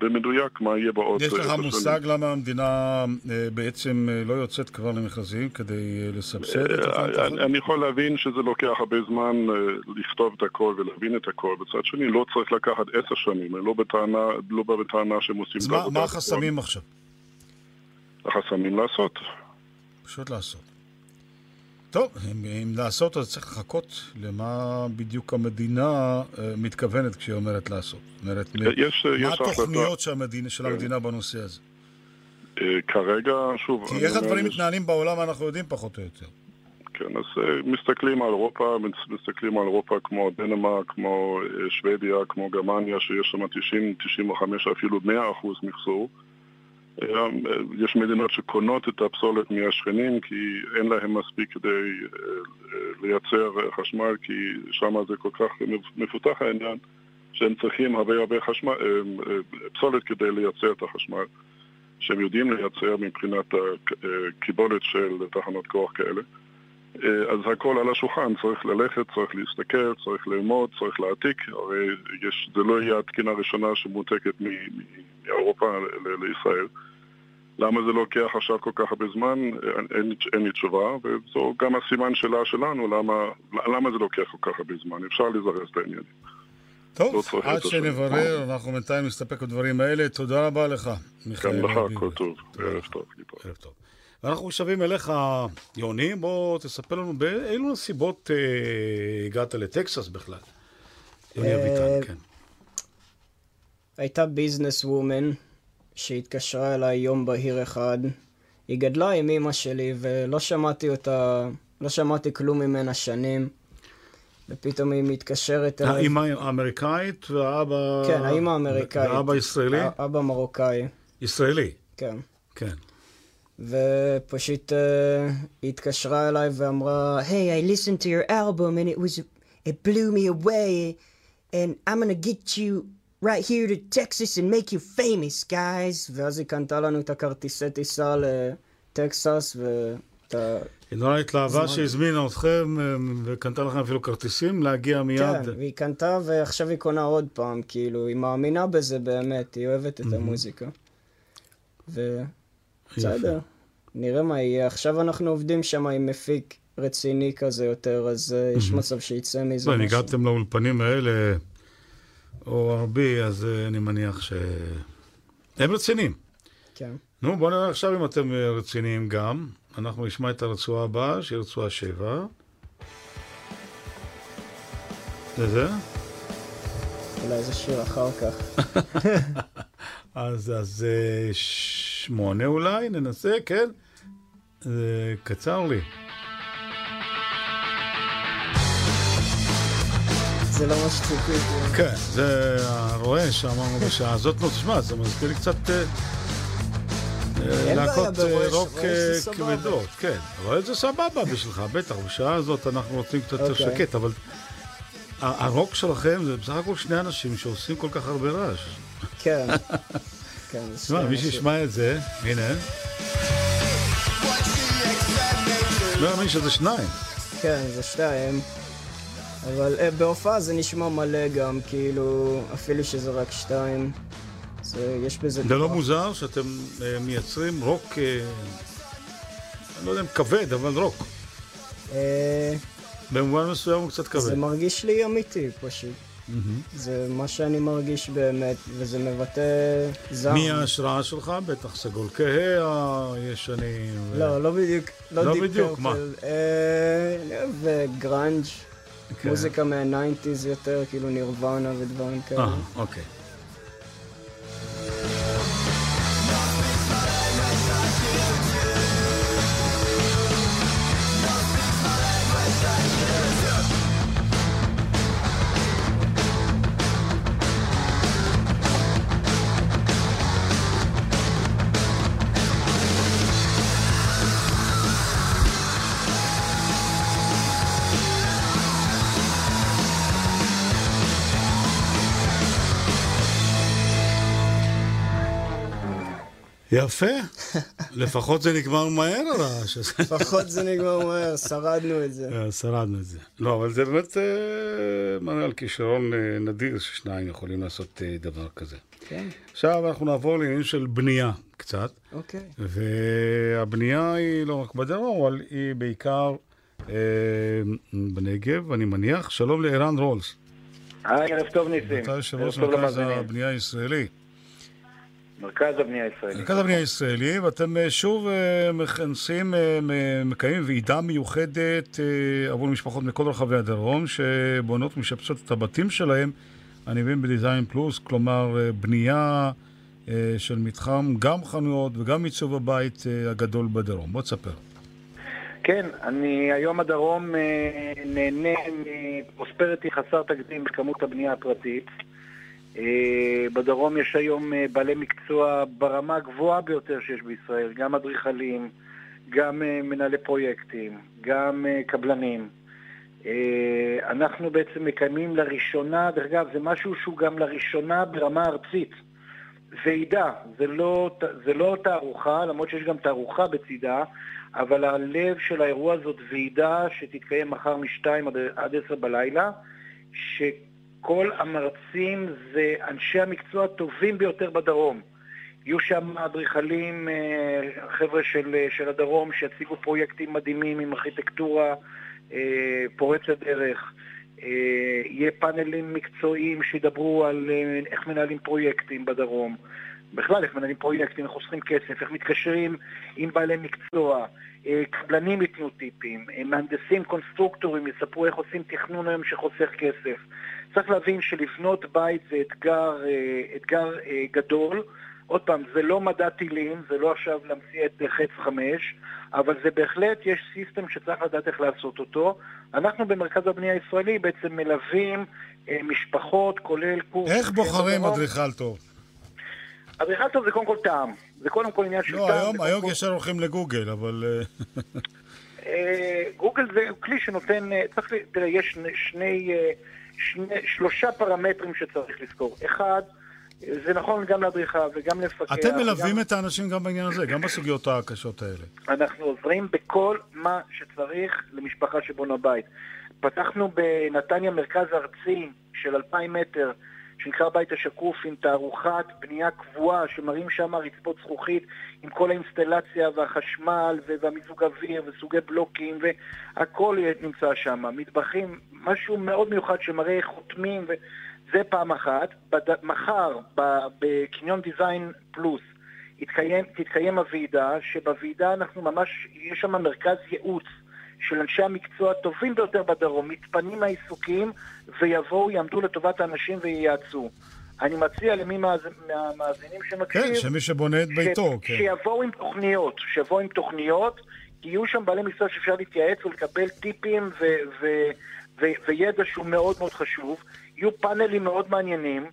במדויק מה יהיה בעוד יש עשר לך שנים. מושג למה המדינה אה, בעצם אה, לא יוצאת כבר למכרזים כדי אה, לסבסד את אה, תחנות? אני אני יכול להבין שזה לוקח הרבה זמן אה, לכתוב את הכל ולהבין את הכל. בצד שני, לא צריך לקחת עשר שנים, אני לא בטענה, לא בא בטענה שהם עושים אז את מה-. החסמים עכשיו? החסמים לעשות. פשוט לעשות. טוב, אם, אם לעשות אז צריך לחכות למה בדיוק המדינה אה, מתכוונת כשהיא אומרת לעשות. זאת אומרת, יש- מה יש התוכניות שהמדינה, של המדינה בנושא הזה? אה, כרגע, שוב... כי איך הדברים יש- מתנהלים בעולם אנחנו יודעים פחות או יותר. כן, אז אה, מסתכלים על אירופה, מס- מסתכלים על אירופה כמו דנמרק, כמו שוודיה, כמו גרמניה, שיש שם 90, 95, אפילו 100 אחוז מחזור. אה, יש מדינות שקונות את הפסולת מהשכנים כי אין להם מספיק כדי אה, אה, לייצר חשמל, כי שם זה כל כך מפותח העניין, שהם צריכים הרבה הרבה חשמל, פסולת כדי לייצר את החשמל, שהם יודעים לייצר מבחינת הקיבולת של תחנות כוח כאלה. אה, אז הכל על השולחן, צריך ללכת, צריך להסתכל, צריך ללמוד, צריך להעתיק, הרי יש, זה לא יהיה התקינה הראשונה שמועתקת מאירופה לישראל. למה זה לוקח עכשיו כל כך הרבה זמן? אין, אין, לי תשובה, וזו גם הסימן שלה שלנו, למה, למה זה לוקח כל כך הרבה זמן. אפשר לזרז את העניינים. לא טוב, צריך עד. שנברר, אנחנו בינתיים נסתפק בדברים האלה. תודה רבה לך, מיכאל. גם לך. הכל טוב. ערב טוב. ערב טוב. ואנחנו שבים אליך, יוני, בוא תספר לנו באילו נסיבות אה, הגעת לטקסס בכלל. יוני אה, אביטן, כן. הייתה ביזנס וומן שהתקשרה אליי יום בהיר אחד. היא גדלה עם אמא שלי ולא שמעתי אותה, לא שמעתי כלום ממנה שנים. ופתאום היא מתקשרת אליי. האמא האמריקאית והאבא... כן, האמא האמריקאית. והאבא ישראלי? האבא מרוקאי. ישראלי. כן. כן. ופשוט אה, היא התקשרה אליי ואמרה, Hey, I listened to your album and it was, it blew me away and I'm gonna get you right here to Texas and make you famous, guys. ואז היא קנתה לנו את הכרטיסי טיסה לטקסס ואת ה... היא נורא התלהבה. שהזמינה אתכם אה, וקנתה לכם אפילו כרטיסים להגיע מיד. כן, והיא קנתה ועכשיו היא קונה עוד פעם, כאילו, היא מאמינה בזה באמת, היא אוהבת את. המוזיקה. ובסדר, נראה מה יהיה. עכשיו אנחנו עובדים שם עם מפיק רציני כזה יותר, אז אה, יש. מצב שיצא מזה לא, אם משהו. הגעתם לאולפנים האלה, או הרבה, אז אה, אני מניח ש... הם רציניים. כן. נו, בואו נראה עכשיו אם אתם אה, רציניים גם. אנחנו נשמע את הרצועה הבאה, שהיא רצועה שבע. זה זה? אולי זה שיר אחר כך. אז, אז אה, שמונה אולי, ננסה, כן? זה קצר לי. זה לא מה שציפיתי. כן, זה הרואה שאמרנו בשעה הזאת, נו, תשמע, זה מזכיר לי קצת אה, להקות אה, רוק רועש אה. כבדות, כן. רואה זה סבבה בשבילך, בטח, בשעה הזאת אנחנו רוצים קצת יותר אוקיי. שקט, אבל הרוק שלכם זה בסך הכל שני אנשים שעושים כל כך הרבה רעש. כן. כן, תשמע, מי. שישמע את זה, הנה. לא יאמין שזה שניים. כן, זה שתיים. אבל אה, בהופעה זה נשמע מלא גם, כאילו, אפילו שזה רק שתיים. זה, יש בזה... זה לא. מוזר שאתם אה, מייצרים רוק, אה, אני לא יודע אם כבד, אבל רוק. אה, במובן מסוים הוא קצת כבד. זה מרגיש לי אמיתי פשוט. זה מה שאני מרגיש באמת, וזה מבטא זעם. מי ההשראה שלך? בטח סגול כהה הישנים. ו- לא, לא בדיוק. לא דיפ בדיוק, מה? פרפל. אה, אוהב אה, גראנג', כן. מוזיקה מה nineties יותר, כאילו נירוונה ודברים כאלה. אה, אוקיי. יפה. לפחות זה נגמר מהר הרעש הזה. לפחות זה נגמר מהר, שרדנו את זה. אה, שרדנו את זה. לא, אבל זה באמת אה, מראה על כישרון אה, נדיר ששניים יכולים לעשות דבר כזה. כן, עכשיו אנחנו נעבור לעניין של בנייה קצת. אוקיי. והבנייה היא לא רק בדרום, אבל היא בעיקר אה, בנגב, אני מניח. שלום לערן רולס. היי, ערב טוב ניסים. אתה יושב ראש מרכז. הבנייה הישראלי. מרכז הבנייה הישראלי. מרכז הבנייה הישראלי, ואתם אה, שוב אה, מכנסים, אה, מקיימים ועידה מיוחדת עבור משפחות מכל רחבי הדרום, שבונות ומשפצות את הבתים שלהם, אני מבין בדיזיין פלוס, כלומר בנייה של מתחם, גם חנויות וגם עיצוב הבית הגדול בדרום. בוא תספר. כן, אני היום הדרום נהנה מפרוספריטי חסר תקדים בכמות הבנייה הפרטית. אה, בדרום יש היום אה, בעלי מקצוע ברמה הגבוהה ביותר שיש בישראל, גם אדריכלים, גם אה, מנהלי פרויקטים, גם קבלנים. אנחנו בעצם מקיימים לראשונה, דרך אגב, זה משהו שהוא גם לראשונה ברמה ארצית. ועידה, זה לא, זה לא תערוכה, למרות שיש גם תערוכה בצידה, אבל הלב של האירוע זאת ועידה שתתקיים מחר משתיים עד, עשר בלילה, שכל המרצים זה אנשי המקצוע הטובים ביותר בדרום. יהיו שם אדריכלים, אה, חבר'ה של, של הדרום, שיציגו פרויקטים מדהימים עם ארכיטקטורה אה, פורצת דרך. אה, יהיה פאנלים מקצועיים שידברו על אה, איך מנהלים פרויקטים בדרום. בכלל, איך מנהלים פרויקטים, איך חוסכים כסף, איך מתקשרים עם בעלי מקצוע, אה, קבלנים ייתנו טיפים, אה, מהנדסים, קונסטרוקטורים יספרו איך עושים תכנון היום שחוסך כסף. צריך להבין שלבנות בית זה אתגר, אה, אתגר אה, גדול. עוד פעם, זה לא מדע טילים, זה לא עכשיו להמציא את אה, חץ חמש, אבל זה בהחלט, יש system שצריך לדעת איך לעשות אותו. אנחנו במרכז הבנייה הישראלי בעצם מלווים אה, משפחות, כולל קורס... איך בוחרים. אדריכל טוב? אדריכל טוב זה קודם כל טעם. זה קודם כל עניין של לא, טעם. היום, זה קודם היום כל- ישר הולכים לגוגל, אבל... גוגל זה כלי שנותן, צריך, תראה, יש שני, שני, שלושה פרמטרים שצריך לזכור. אחד, זה נכון גם לאדריכל וגם למפקח. אתם וגם- מלווים את האנשים גם בעניין הזה, גם בסוגיות הקשות האלה. אנחנו עוזרים בכל מה שצריך למשפחה שבונה בית. פתחנו בנתניה מרכז ארצי של 2,000 מטר, שנקרא בית השקוף, עם תערוכת בנייה קבועה, שמראים שם רצפות זכוכית עם כל האינסטלציה והחשמל והמיזוג אוויר וסוגי בלוקים והכל נמצא שם. מטבחים, משהו מאוד מיוחד שמראה חותמים, וזה פעם אחת. בד... מחר, בקניון דיזיין פלוס, תתקיים הוועידה, שבוועידה אנחנו ממש, יש שם מרכז ייעוץ של אנשי המקצוע הטובים ביותר בדרום, מתפנים מהעיסוקים ויבואו, יעמדו לטובת האנשים וייעצו. אני מציע למי מהז- מהמאזינים שמקשיב... כן, שמי שבונה את ביתו, ש... כן. שיבואו עם תוכניות, שיבואו עם תוכניות, כי יהיו שם בעלי מקצוע שאפשר להתייעץ ולקבל טיפים ו... ו... ו... וידע שהוא מאוד מאוד חשוב. יהיו פאנלים מאוד מעניינים,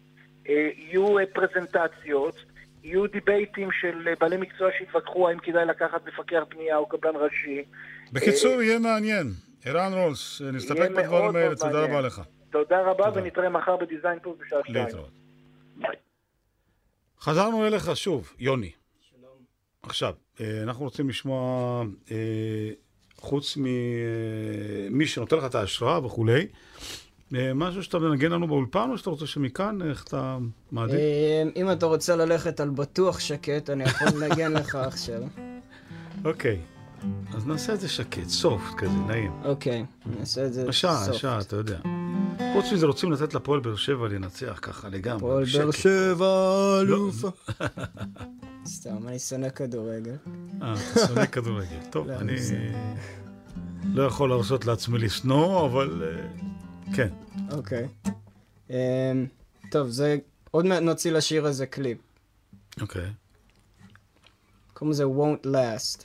אה, יהיו אה, פרזנטציות, יהיו דיבייטים של אה, בעלי מקצוע שיתווכחו האם כדאי לקחת מפקח בנייה או קבלן ראשי. בקיצור, יהיה מעניין. ערן רולס, נסתפק יהיה בדברים מאוד האלה, תודה. רבה לך. תודה רבה, ונתראה מחר בדיזיין פלוס בשעה שתיים. להתראות. חזרנו אליך שוב, יוני. עכשיו, אה, אנחנו רוצים לשמוע, אה, חוץ ממי שנותן לך את ההשראה וכולי, אה, משהו שאתה מנגן לנו באולפן, או שאתה רוצה שמכאן, איך אתה מעדיף? אה, אם אתה רוצה ללכת על בטוח שקט, אני יכול לנגן לך עכשיו. אוקיי, אז נעשה את זה שקט, סופט כזה, נעים. אוקיי, נעשה את זה השעה, סופט. השעה, אתה יודע. חוץ מזה רוצים לתת לפועל באר שבע לנצח ככה לגמרי. בשקט. באר שבע, לא. אלופה. סתם, אני שונא כדורגל. אה, אתה שונא כדורגל. טוב, לא, אני. לא יכול להרשות לעצמי לשנוא, אבל אה, כן. אוקיי. אמ, טוב, זה... עוד מעט נוציא לשיר הזה קליפ. אוקיי. קוראים לזה won't last.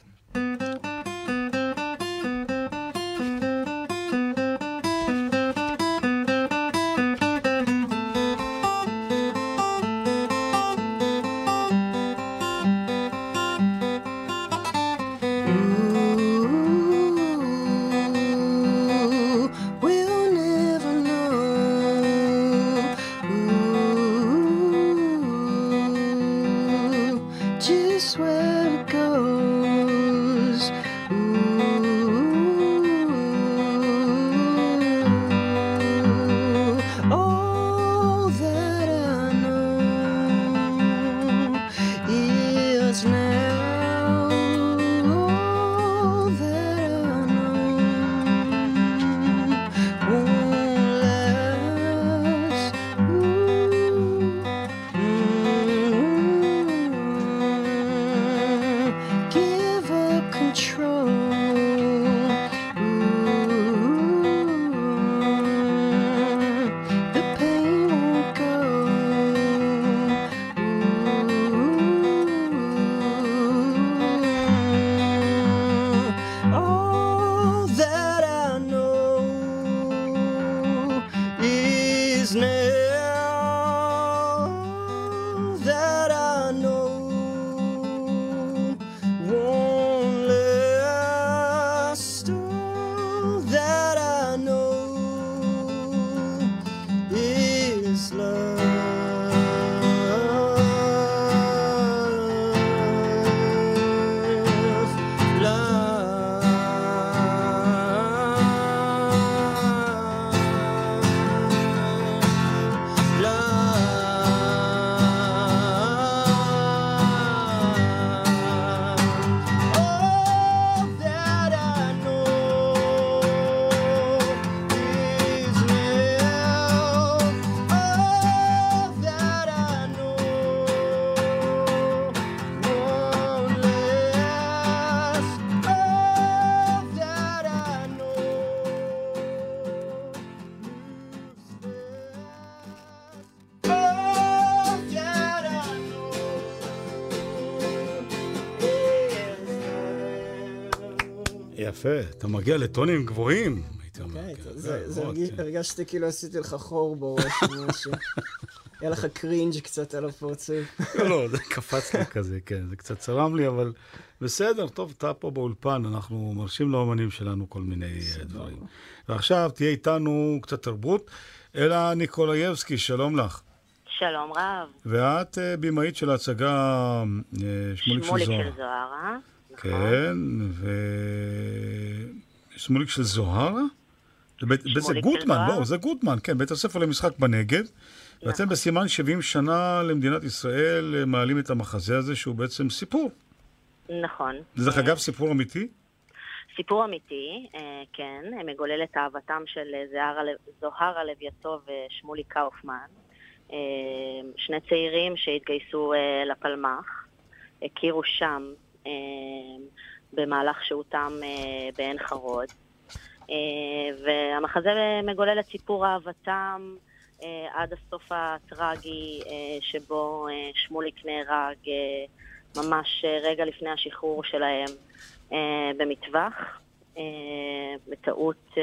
יפה, אתה מגיע לטונים גבוהים, הייתי אומר. כן, כן, כן. הרגשתי כאילו עשיתי לך חור בראש או משהו. היה לך קרינג' קצת על הפרצוף. לא, לא, זה קפץ לי כזה, כן, זה קצת צרם לי, אבל בסדר, טוב, אתה פה באולפן, אנחנו מרשים לאומנים שלנו כל מיני אה, דברים. ועכשיו תהיה איתנו קצת תרבות. אלה ניקולאייבסקי, שלום לך. שלום רב, ואת אה, במאית של ההצגה אה, שמוליק של שמוליק זוהר. של זוהר, אה? כן, ו... שמוליק של זוהר? זה בית- זה גוטמן? לא, זה גוטמן, כן, בית הספר למשחק בנגב. נכון. ואתם בסימן 70 שנה למדינת ישראל אה, מעלים את המחזה הזה, שהוא בעצם סיפור. נכון. זה דרך אגב סיפור אמיתי? סיפור אמיתי, אה, כן, מגולל את אהבתם של אה, זוהר הלו- זוהר הלווייתו ושמולי קאופמן. אה, שני צעירים שהתגייסו אה, לפלמ"ח, הכירו שם אה, במהלך שהותם אה, בעין חרוד. אה, והמחזה מגולל את סיפור אהבתם אה, עד הסוף הטרגי שבו שמוליק נהרג ממש רגע לפני השחרור שלהם במטווח, בטעות,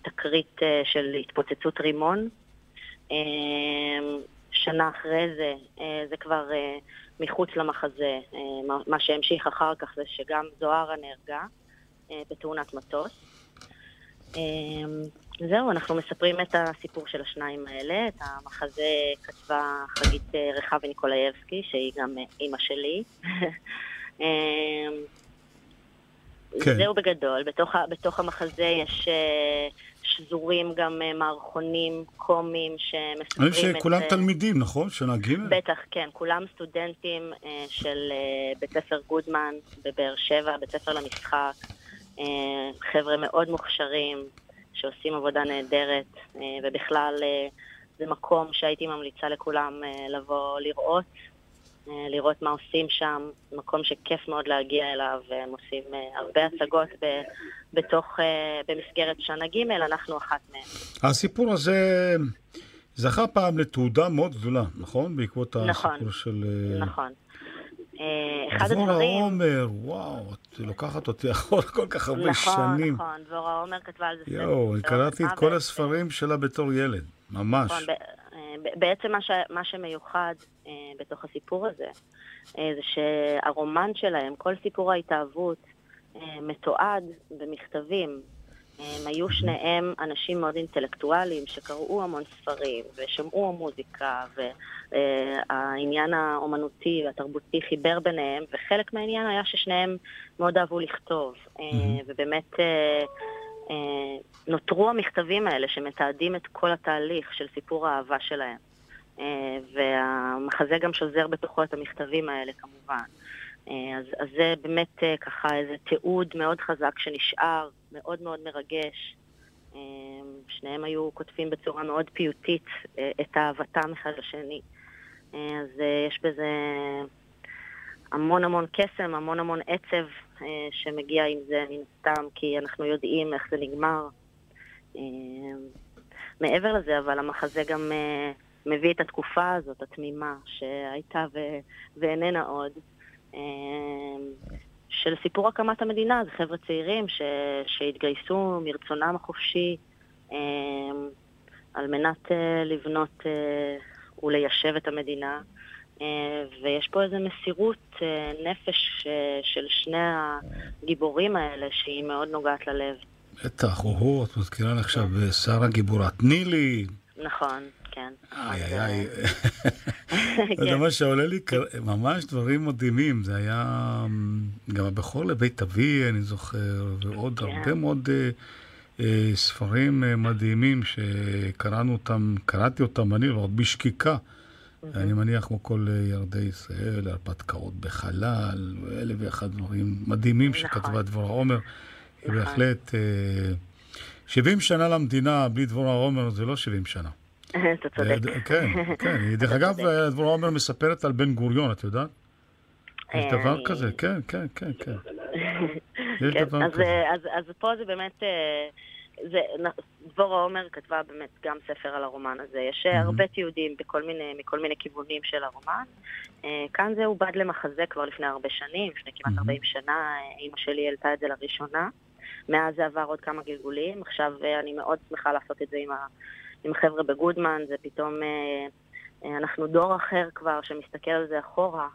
בתקרית של התפוצצות רימון. שנה אחרי זה, זה כבר מחוץ למחזה. אה, מה- שהמשיך אחר כך זה שגם זוהרה נהרגה אה, בתאונת מטוס. אה, זהו, אנחנו מספרים את הסיפור של השניים האלה. את המחזה כתבה חגית רחבי ניקולאייבסקי, שהיא גם אימא שלי. כן. זהו בגדול. בתוך, בתוך המחזה יש שזורים גם אה, מערכונים קומיים שמספרים אני את... חושב שכולם אה, תלמידים, נכון? שנה ג'? בטח, כן. כולם סטודנטים אה, של בית ספר גודמן בבאר שבע, בית ספר למשחק. חבר'ה מאוד מוכשרים, שעושים עבודה נהדרת, ובכלל זה מקום שהייתי ממליצה לכולם לבוא לראות, לראות מה עושים שם, מקום שכיף מאוד להגיע אליו, הם עושים אה, הרבה הצגות ב- בתוך, אה, במסגרת שנה ג', אנחנו אחת מהן. הסיפור הזה זכה פעם לתעודה מאוד גדולה, נכון? בעקבות נכון. הסיפור של... אה, נכון. אה, אחד דבורה הדברים... עומר, וואו, את לוקחת אותי אחורה כל כך הרבה נכון, שנים. נכון, דבורה עומר כתבה על זה. יואו, קראתי את. כל הספרים שלה בתור ילד, ממש. נכון, אה, בעצם מה, ש, מה שמיוחד אה, בתוך הסיפור הזה, אה, זה שהרומן שלהם, כל סיפור ההתאהבות, אה, מתועד במכתבים. הם היו שניהם אנשים מאוד אינטלקטואליים שקראו המון ספרים ושמעו מוזיקה והעניין האומנותי והתרבותי חיבר ביניהם וחלק מהעניין היה ששניהם מאוד אהבו לכתוב אה, ובאמת נותרו המכתבים האלה שמתעדים את כל התהליך של סיפור האהבה שלהם אה, והמחזה גם שוזר בתוכו את המכתבים האלה כמובן. אה, אז, אז זה באמת אה, ככה איזה תיעוד מאוד חזק שנשאר, מאוד מאוד מרגש. אה, שניהם היו כותבים בצורה מאוד פיוטית אה, את אהבתם אחד לשני. אה, אז אה, יש בזה המון המון קסם, המון המון עצב אה, שמגיע עם זה מן הסתם, כי אנחנו יודעים איך זה נגמר. אה, מעבר לזה, אבל המחזה גם אה, מביא את התקופה הזאת, התמימה, שהייתה ו- ואיננה עוד. אה, של סיפור הקמת המדינה, זה חבר'ה צעירים ש... שהתגייסו מרצונם החופשי אה, על מנת אה, לבנות אה, וליישב את המדינה. אה, ויש פה איזו מסירות אה, נפש אה, של שני הגיבורים האלה שהיא מאוד נוגעת ללב. בטח, או-הו, את מזכירה לי עכשיו שרה גיבורה. תני לי. נכון, כן. איי, איי, איי. אתה יודע מה שעולה לי, ממש דברים מדהימים. זה היה אמ, גם הבכור לבית אבי, אני זוכר, ועוד הרבה מאוד ספרים מדהימים שקראנו אותם, קראתי אותם אני, ועוד בשקיקה. אני מניח כמו כל אה, ילדי ישראל, הרפתקאות בחלל, ואלף ואחד דברים מדהימים שכתבה דבורה עומר. היא בהחלט... אה, 70 שנה למדינה בלי דבורה עומר זה לא 70 שנה. אתה צודק. אה, כן, כן. דרך אגב, אה, דבורה עומר מספרת על בן גוריון, את יודעת? יש אה, דבר כזה, כן, כן, כן, כן. יש כן, דבר כזה. אה, אז, פה זה באמת, אה, זה, דבורה עומר כתבה באמת גם ספר על הרומן הזה. יש אה, הרבה תיעודים בכל מיני, מכל מיני כיוונים של הרומן. אה, כאן זה עובד למחזה כבר לפני הרבה שנים, לפני כמעט 40 שנה, אה, אימא שלי העלתה את זה לראשונה. מאז זה עבר עוד כמה גלגולים, עכשיו אני מאוד שמחה לעשות את זה עם, ה, עם החבר'ה בגודמן, זה פתאום... אנחנו דור אחר כבר שמסתכל על זה אחורה,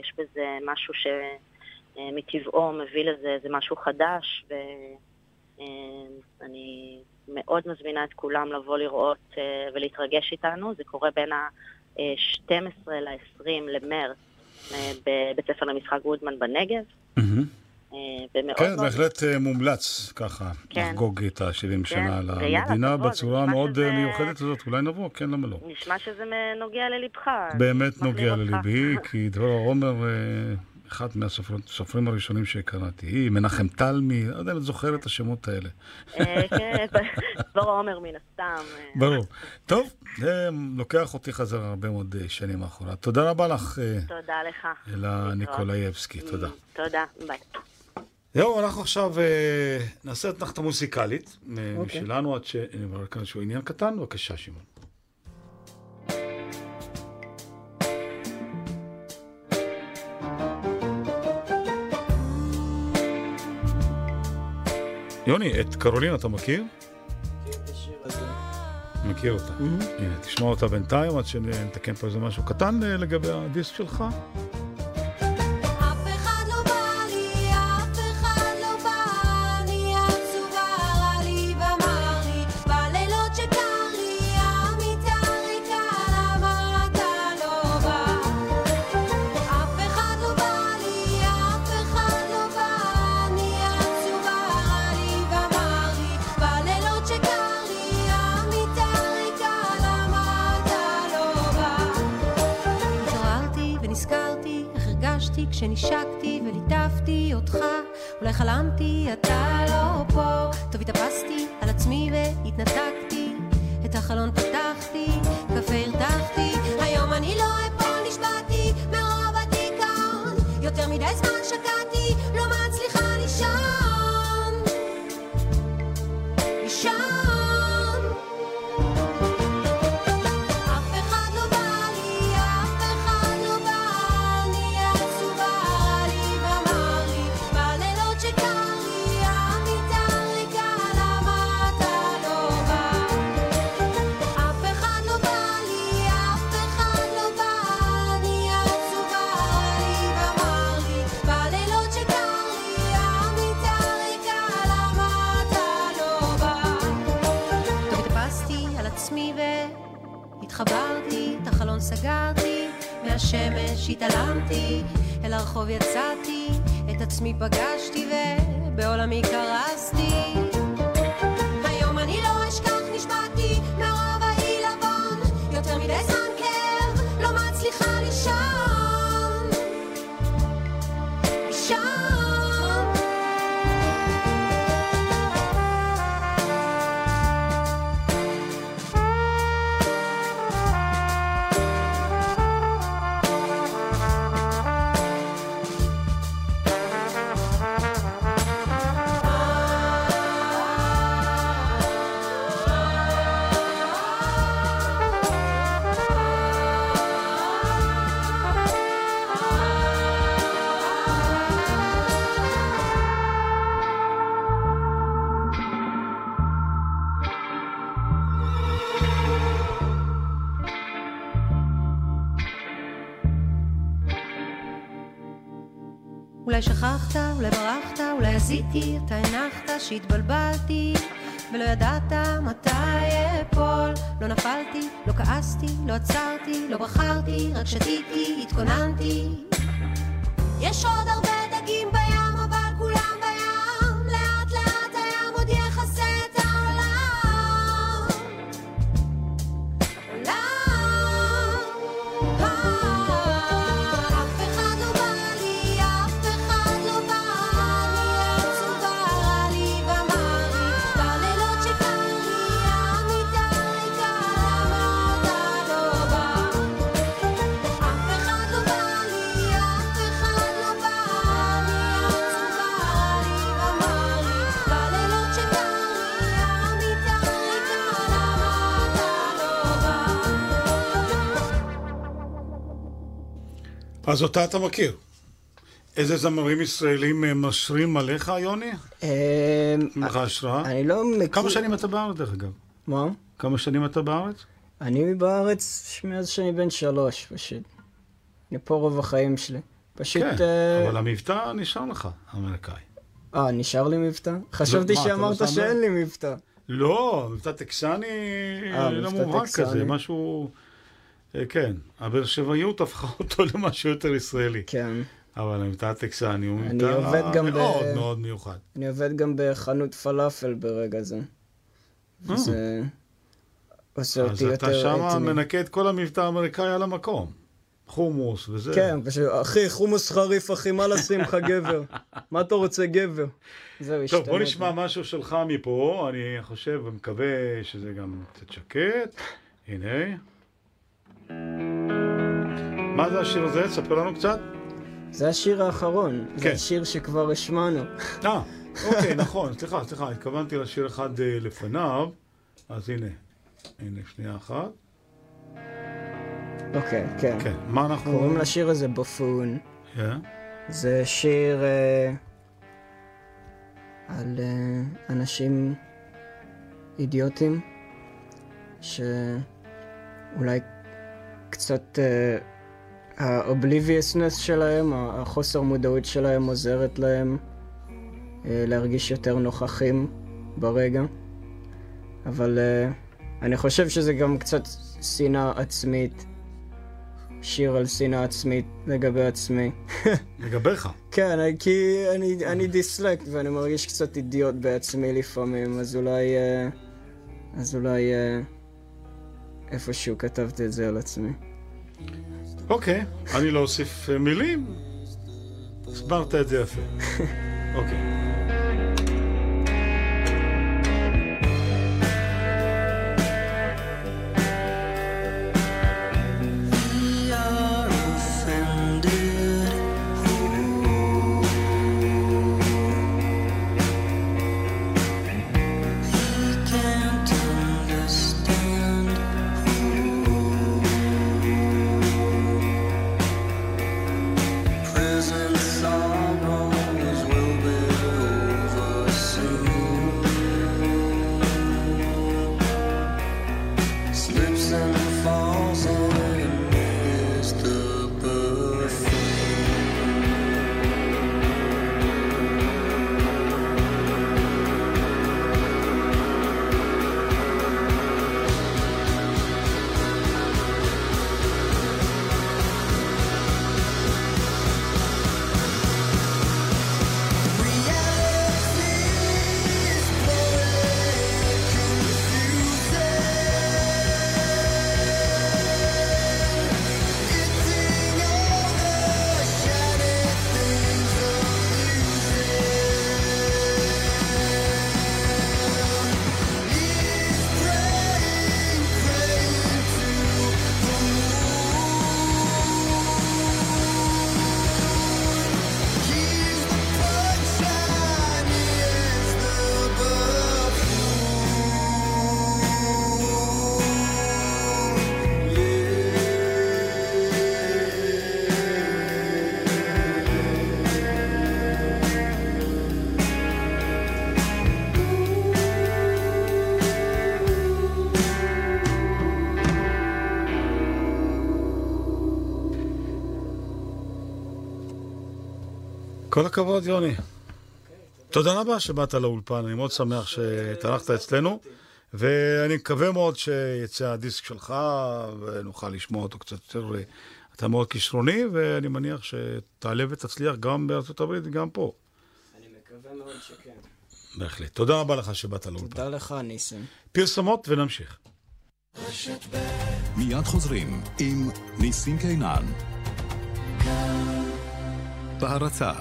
יש בזה משהו שמטבעו מביא לזה איזה משהו חדש, ואני מאוד מזמינה את כולם לבוא לראות אה, ולהתרגש איתנו, זה קורה בין ה-12 ל-20 למרץ אה, בבית ספר למשחק גודמן בנגב. ומאוד כן, מאוד בהחלט מומלץ ככה, כן. לחגוג את ה-70 כן, שנה למדינה בצורה המאוד שזה- מיוחדת הזאת. אולי נבוא, כן, למה לא? נשמע שזה נוגע ללבך. באמת נוגע. לליבי, כי דבורה עומר, אחד מהסופרים הראשונים שקראתי. היא, מנחם תלמי, לא יודע אם את זוכרת את השמות האלה. אה, כן, דבורה עומר מן הסתם. אה, ברור. טוב, זה לוקח אותי חזרה הרבה מאוד אה, שנים אחורה. תודה רבה לך, אה, תודה לך. אלה ניקולאייבסקי, תודה. תודה, ביי. זהו, אנחנו עכשיו אה, נעשה אתנחתה מוזיקלית אה, אוקיי. משלנו, עד שנברר כאן איזשהו עניין קטן. בבקשה, שמעון. יוני, את קרולין אתה מכיר? מכיר אותה. הנה, תשמע אותה בינתיים עד שנתקן פה איזה משהו קטן אה, לגבי הדיסק שלך. כשנשקתי וליטפתי אותך, אולי חלמתי, אתה לא פה. טוב, התאפסתי על עצמי והתנתקתי, את החלון פתחתי, קפה הרתחתי, היום אני לא אפול, נשבעתי, מרוב הדיכאון. יותר מדי זמן שקעתי, מהשמש התעלמתי, אל הרחוב יצאתי, את עצמי פגשתי ובעולמי קרסתי. אולי שכחת, אולי ברחת, אולי עשיתי, אתה הנחת שהתבלבלתי ולא ידעת מתי אפול. לא נפלתי, לא כעסתי, לא עצרתי, לא בחרתי, רק שתיתי, התכוננתי. יש עוד הרבה דגים בים, אז אותה אתה מכיר. איזה זמרים ישראלים אה, משרים עליך, יוני? נותנים לך השראה? אני לא מכיר... כמה שנים אתה בארץ, דרך אגב? מה? כמה שנים אתה בארץ? אני בארץ מאז שאני בן שלוש, פשוט. אני פה רוב החיים שלי. פשוט... כן, אה, אבל המבטא נשאר לך, האמריקאי. אה, נשאר לי מבטא? חשבתי מה, אתה לא שאמרת? שאין לי מבטא. לא, מבטא טקסני אה, לא מובהק. כזה, משהו... אה, כן, הבאר שבעיות הפכה אותו למשהו יותר ישראלי. כן. אבל המבטא הטקסני הוא ב- מאוד מאוד מיוחד. אני עובד גם בחנות פלאפל ברגע זה. וזה עושה אז אותי אתה יותר אתני. מנקה את כל המבטא האמריקאי על המקום. חומוס וזה. כן, פשוט, אחי, חומוס חריף, אחי, מה לשים לך גבר? מה אתה רוצה גבר? זהו, טוב, בוא השתנה. נשמע משהו שלך מפה, אני חושב ומקווה שזה גם קצת שקט. הנה. מה זה השיר הזה? תספר לנו קצת. זה השיר האחרון. זה כן. השיר שכבר השמענו. אה, אוקיי, נכון, סליחה, סליחה, התכוונתי לשיר אחד אה, לפניו, אז הנה, הנה, שנייה אחת. אוקיי, כן. כן, מה אנחנו... קוראים לשיר הזה בופון. כן. זה שיר אה, על אה, אנשים אידיוטים, שאולי קצת אה, ה-obliviousness שלהם, ה- החוסר מודעות שלהם עוזרת להם אה, להרגיש יותר נוכחים ברגע. אבל אה, אני חושב שזה גם קצת שנאה עצמית. שיר על שנאה עצמית לגבי עצמי. לגביך. כן, כי אני, אני דיסלקט ואני מרגיש קצת אידיוט בעצמי לפעמים, אז אולי... אה, אז אולי... איפשהו כתבתי את זה על עצמי. אוקיי, אני לא אוסיף אה, מילים. הסברת את זה יפה. אוקיי. listen. כל הכבוד, יוני. תודה רבה שבאת לאולפן, אני מאוד שמח שהתארחת אצלנו, ואני מקווה מאוד שיצא הדיסק שלך ונוכל לשמוע אותו קצת יותר. אתה מאוד כישרוני, ואני מניח שתעלה ותצליח גם בארצות הברית וגם פה. אני מקווה מאוד שכן. בהחלט. תודה רבה לך שבאת לאולפן. תודה לך, ניסים. פרסומות ונמשיך. מיד חוזרים עם ניסים קינן. בהרצה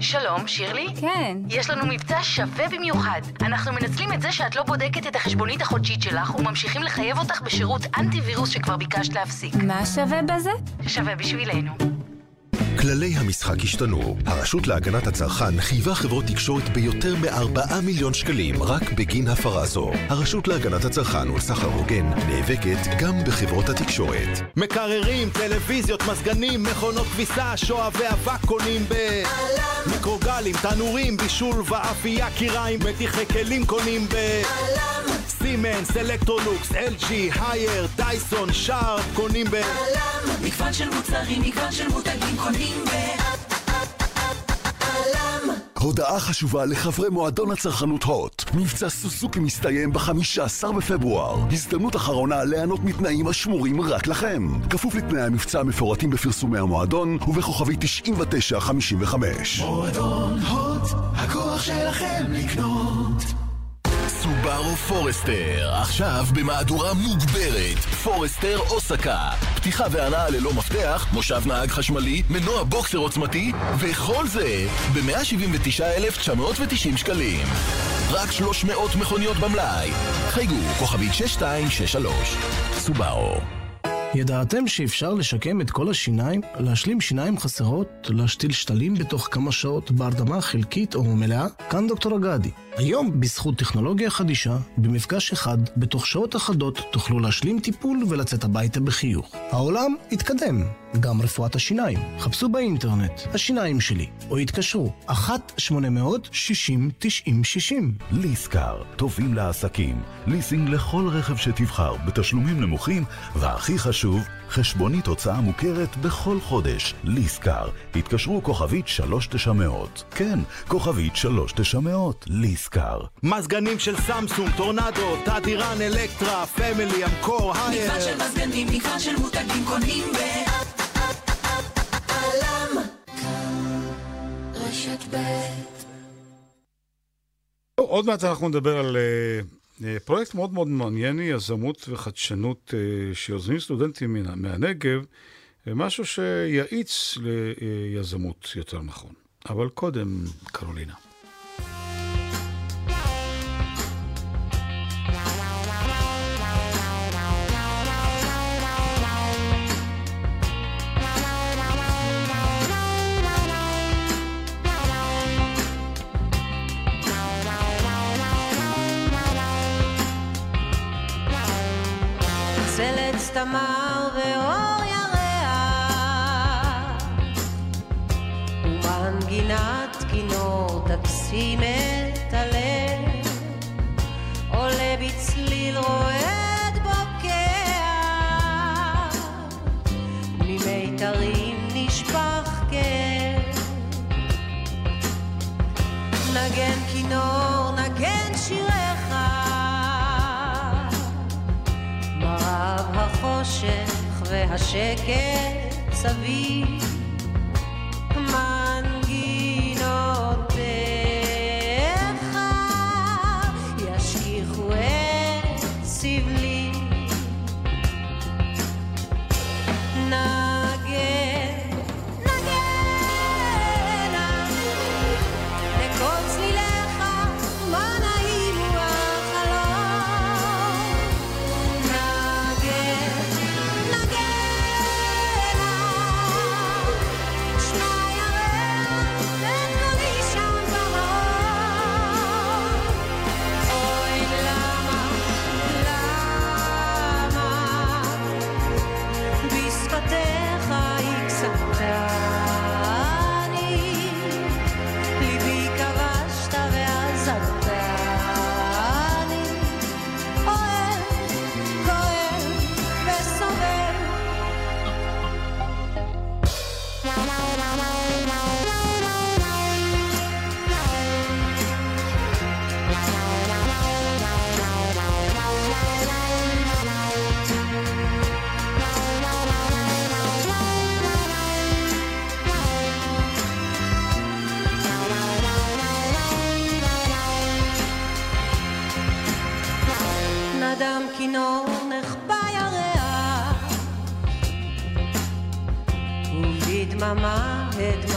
שלום, שירלי? כן. יש לנו מבצע שווה במיוחד. אנחנו מנצלים את זה שאת לא בודקת את החשבונית החודשית שלך וממשיכים לחייב אותך בשירות אנטי-וירוס שכבר ביקשת להפסיק. מה שווה בזה? שווה בשבילנו. כללי המשחק השתנו. הרשות להגנת הצרכן חייבה חברות תקשורת ביותר מ-4 מיליון שקלים רק בגין הפרה זו. הרשות להגנת הצרכן ולסחר הוגן נאבקת גם בחברות התקשורת. מקררים, טלוויזיות, מזגנים, מכונות כביסה, שואבי אבק קונים ב... מיקרוגלים, תנורים, בישול ואפייה, קיריים, מדיחי כלים קונים ב... סימנס, אלקטרולוקס, LG, הייר, דייסון, שארפ, קונים ב... מגוון של מוצרים, מגוון של מותגים קונים ב... הודעה חשובה לחברי מועדון הצרכנות הוט. מבצע סוזוקי מסתיים ב-15 בפברואר. הזדמנות אחרונה ליהנות מתנאים השמורים רק לכם. כפוף לתנאי המבצע המפורטים בפרסומי המועדון ובכוכבית 9955. מועדון הוט, הכוח שלכם לקנות. סובארו פורסטר, עכשיו במהדורה מוגברת. פורסטר אוסקה. פתיחה והנעה ללא מפתח, מושב נהג חשמלי, מנוע בוקסר עוצמתי, וכל זה ב-179,990 שקלים. רק 300 מכוניות במלאי. חייגו, כוכבית 6263. סובארו. ידעתם שאפשר לשקם את כל השיניים, להשלים שיניים חסרות, להשתיל שתלים בתוך כמה שעות בהרדמה חלקית או מלאה? כאן דוקטור אגדי. היום, בזכות טכנולוגיה חדישה, במפגש אחד, בתוך שעות אחדות, תוכלו להשלים טיפול ולצאת הביתה בחיוך. העולם התקדם, גם רפואת השיניים. חפשו באינטרנט, השיניים שלי, או התקשרו, 1-800-60-90-60. ליסקר, טובים לעסקים. ליסינג לכל רכב שתבחר, בתשלומים נמוכים, והכי חשוב, חשבונית הוצאה מוכרת בכל חודש. ליסקר, התקשרו כוכבית 3900. כן, כוכבית 3900. ליסקר. מזגנים של סמסונג, טורנדו, תדירן, אלקטרה, פמילי, אמקור, הייר. מגוון של מזגנים, מגוון של מותגים קונים ב... רשת ב' עוד מעט אנחנו נדבר על אה, פרויקט מאוד מאוד מעניין, יזמות וחדשנות אה, שיוזמים סטודנטים מן- מהנגב, משהו שיאיץ ליזמות יותר נכון. אבל קודם, קרולינה. צלץ תמר ואור ירח ומנגינת כינור תקסים והשקט סביב נדם כינור נחבא ירח ובדממה הד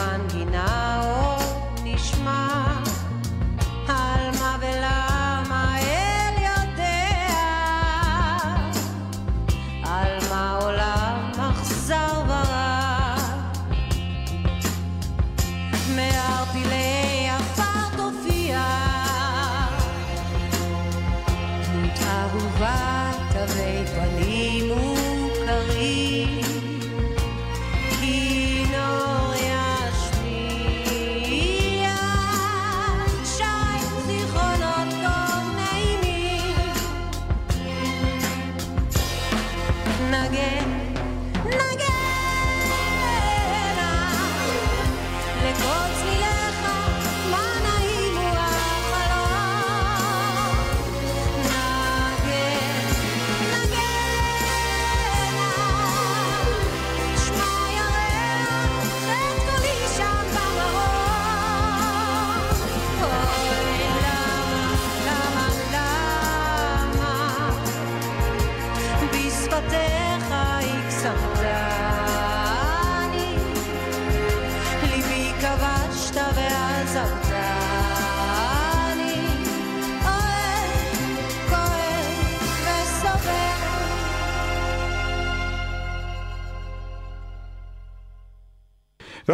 ti.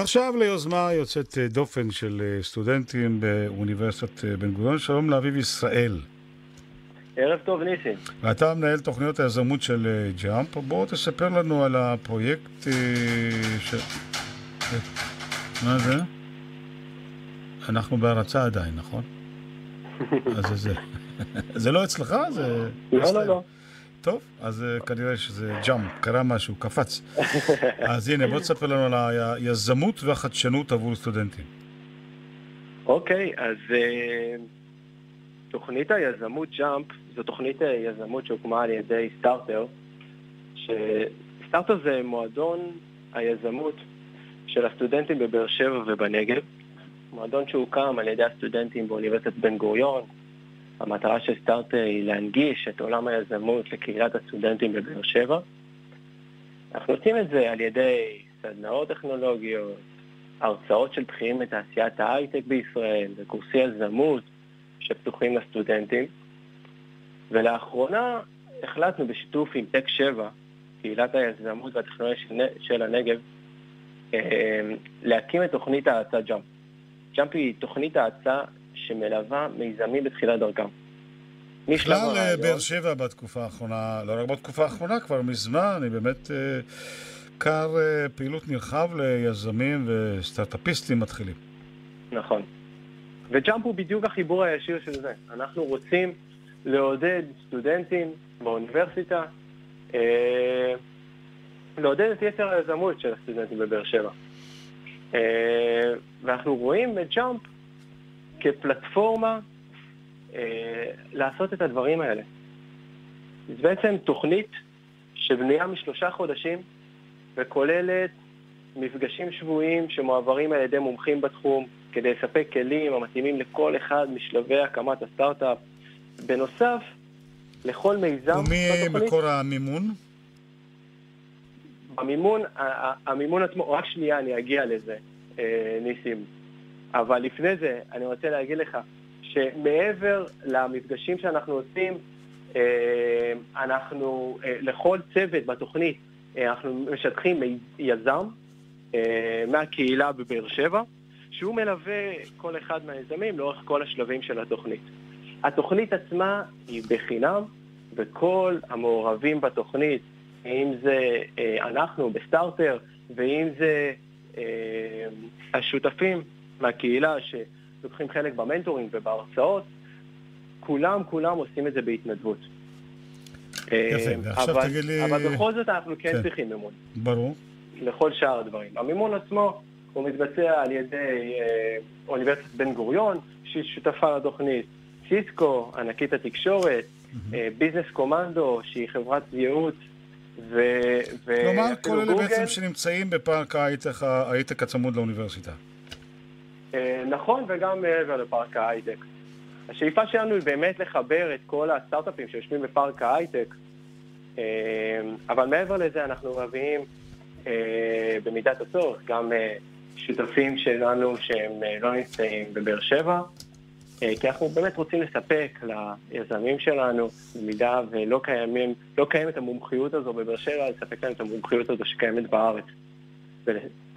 ועכשיו ליוזמה יוצאת אה, דופן של אה, סטודנטים באוניברסיטת אה, בן גוריון. שלום לאביב ישראל. ערב טוב, ניסים. ואתה מנהל תוכניות היזמות של ג'אמפ. בוא תספר לנו על הפרויקט ש... אה, מה זה? אנחנו בהרצה עדיין, נכון? אז זה זה. זה לא אצלך? זה... לא, לא, לא. טוב, אז אה, כנראה שזה ג'אמפ, קרה משהו, קפץ. אז הנה, בוא תספר לנו על היזמות והחדשנות עבור סטודנטים. אוקיי, אז אה, תוכנית היזמות ג'אמפ זו תוכנית אה, יזמות שהוקמה על ידי סטארטר, שסטארטר זה מועדון היזמות של הסטודנטים בבאר שבע ובנגב, מועדון שהוקם על ידי הסטודנטים באוניברסיטת בן גוריון. המטרה של סטארטר היא להנגיש את עולם היזמות לקהילת הסטודנטים בבאר שבע. אנחנו עושים את זה על ידי סדנאות טכנולוגיות, הרצאות של בכירים בתעשיית ההייטק בישראל וקורסי יזמות שפתוחים לסטודנטים. ולאחרונה החלטנו בשיתוף עם טק 7, קהילת היזמות והטכנולוגיה של הנגב, אה, להקים את תוכנית האצה ג'אמפ. ג'אמפ היא תוכנית האצה שמלווה מיזמים בתחילת דרכם. בכלל אה, באר שבע בתקופה האחרונה, לא רק בתקופה האחרונה, כבר מזמן, אני באמת אה, כר אה, פעילות נרחב ליזמים וסטארט-אפיסטים מתחילים. נכון. וג'אמפ הוא בדיוק החיבור הישיר של זה. אנחנו רוצים לעודד סטודנטים באוניברסיטה, אה, לעודד את יתר היזמות של הסטודנטים בבאר שבע. אה, ואנחנו רואים את ג'אמפ כפלטפורמה אה, לעשות את הדברים האלה. זה בעצם תוכנית שבנויה משלושה חודשים וכוללת מפגשים שבועיים שמועברים על ידי מומחים בתחום כדי לספק כלים המתאימים לכל אחד משלבי הקמת הסטארט-אפ. בנוסף, לכל מיזם ומי מקור המימון? המימון, המימון עצמו, רק שנייה אני אגיע לזה, אה, ניסים. אבל לפני זה, אני רוצה להגיד לך שמעבר למפגשים שאנחנו עושים, אה, אנחנו, אה, לכל צוות בתוכנית, אה, אנחנו משטחים יזם מהקהילה בבאר שבע, שהוא מלווה כל אחד מהיזמים לאורך כל השלבים של התוכנית. התוכנית עצמה היא בחינם, וכל המעורבים בתוכנית, אם זה אנחנו בסטארטר, ואם זה השותפים מהקהילה שלוקחים חלק במנטורים ובהרצאות, כולם כולם עושים את זה בהתנדבות. אה, יפה, ועכשיו אבל, תגיד לי- אבל בכל זאת אנחנו כן, כן. צריכים מימון, ברור. לכל שאר הדברים. המימון עצמו הוא מתבצע על ידי אה, אוניברסיטת בן גוריון, שהיא שותפה לתוכנית, סיסקו, ענקית התקשורת, אה, ביזנס קומנדו, שהיא חברת ייעוץ, ו... ו- כלומר, כל אלה. בעצם שנמצאים בפארק ההייטק הצמוד לאוניברסיטה. אה, נכון, וגם מעבר לפארק ההייטק. השאיפה שלנו היא באמת לחבר את כל הסטארט-אפים שיושבים בפארק ההייטק, אה, אבל מעבר לזה אנחנו מביאים אה, במידת הצורך גם שותפים שלנו שהם לא נמצאים בבאר שבע, כי אנחנו באמת רוצים לספק ליזמים שלנו, במידה ולא קיימים, לא קיימת המומחיות הזו בבאר שבע, לספק להם את המומחיות הזו שקיימת בארץ.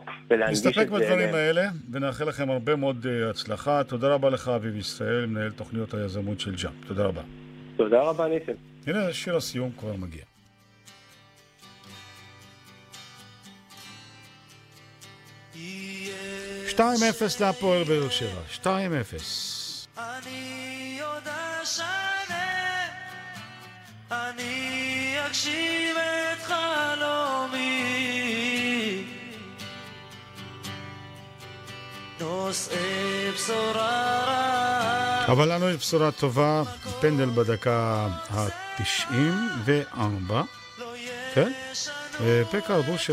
ול- ולהנגיש נסתפק את זה בדברים אליהם. האלה, ונאחל לכם הרבה מאוד אה, הצלחה. תודה רבה לך, אביב ישראל, מנהל תוכניות היזמות של ג'אמפ. תודה רבה. תודה רבה, ניסים. הנה, שיר הסיום כבר מגיע. שתיים אפס להפועל באר שבע. שתיים אפס. אני עוד אשנה, אני אגשים את חלומי. אבל לנו יש בשורה טובה, פנדל בדקה ה-94, כן? פקה ארבוש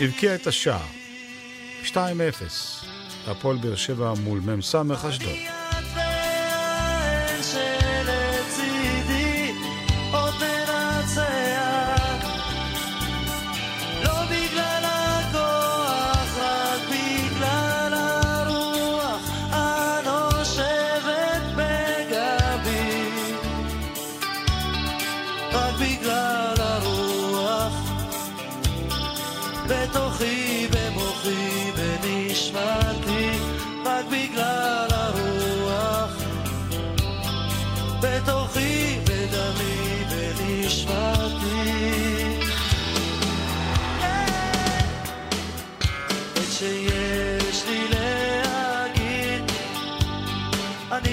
הבקיע את השער. 2-0, הפועל באר שבע מול מ"ס אשדוד.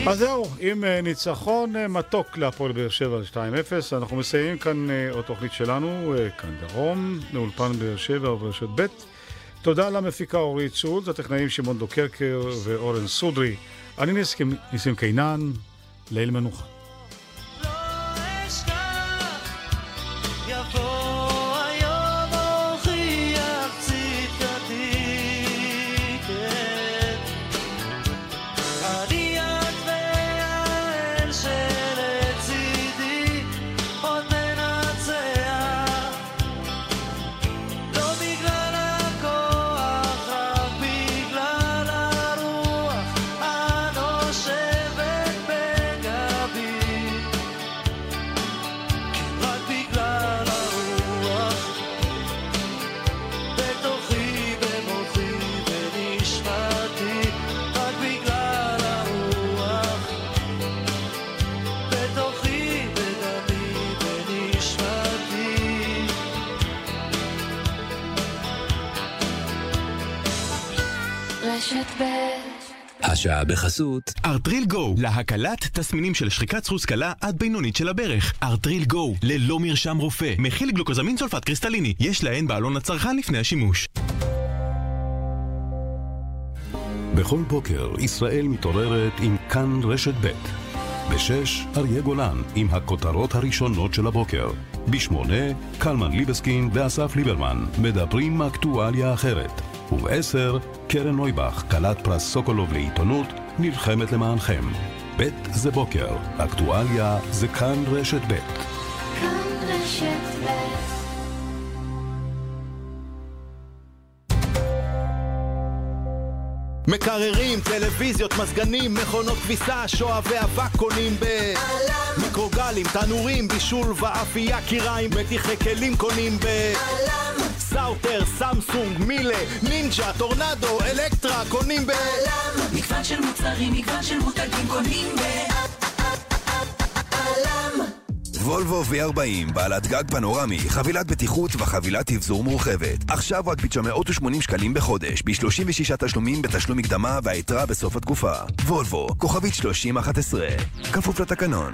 אז זהו, עם אה, ניצחון אה, מתוק להפועל באר שבע על 2-0, אנחנו מסיימים כאן אה, עוד תוכנית שלנו, כאן דרום, מאולפן באר שבע וברשת ב'. תודה למפיקה אורית צולץ, הטכנאים שמעון דוקרקר ואורן סודרי. אני ניסים קינן, ליל מנוחה. השעה בחסות ארטריל גו, להקלת תסמינים של שחיקת סחוס קלה עד בינונית של הברך. ארטריל גו, ללא מרשם רופא, מכיל גלוקוזמין סולפט קריסטליני, יש להן בעלון הצרכן לפני השימוש. בכל בוקר ישראל מתעוררת עם כאן רשת ב'. בשש, אריה גולן עם הכותרות הראשונות של הבוקר. בשמונה, קלמן ליבסקין ואסף ליברמן מדברים אקטואליה אחרת. ובעשר, קרן נויבך, כלת פרס סוקולוב לעיתונות, נלחמת למענכם. ב' זה בוקר, אקטואליה זה כאן רשת ב'. כאן רשת ב' מקררים, טלוויזיות, מזגנים, מכונות כביסה, שואבי אבק קונים ב... מיקרוגלים, תנורים, בישול ואפייה, קיריים, מטיחי כלים קונים ב... סאוטר, סמסונג, מיילה, נינג'ה, טורנדו, אלקטרה, קונים ב... מגוון של מוצרים, מגוון של מותגים קונים ב... וולבו V40, בעלת גג פנורמי, חבילת בטיחות וחבילת אבזור מורחבת. עכשיו רק ב-980 שקלים בחודש, ב-36 תשלומים בתשלום מקדמה והיתרה בסוף התקופה. וולבו, כוכבית 3011, כפוף לתקנון.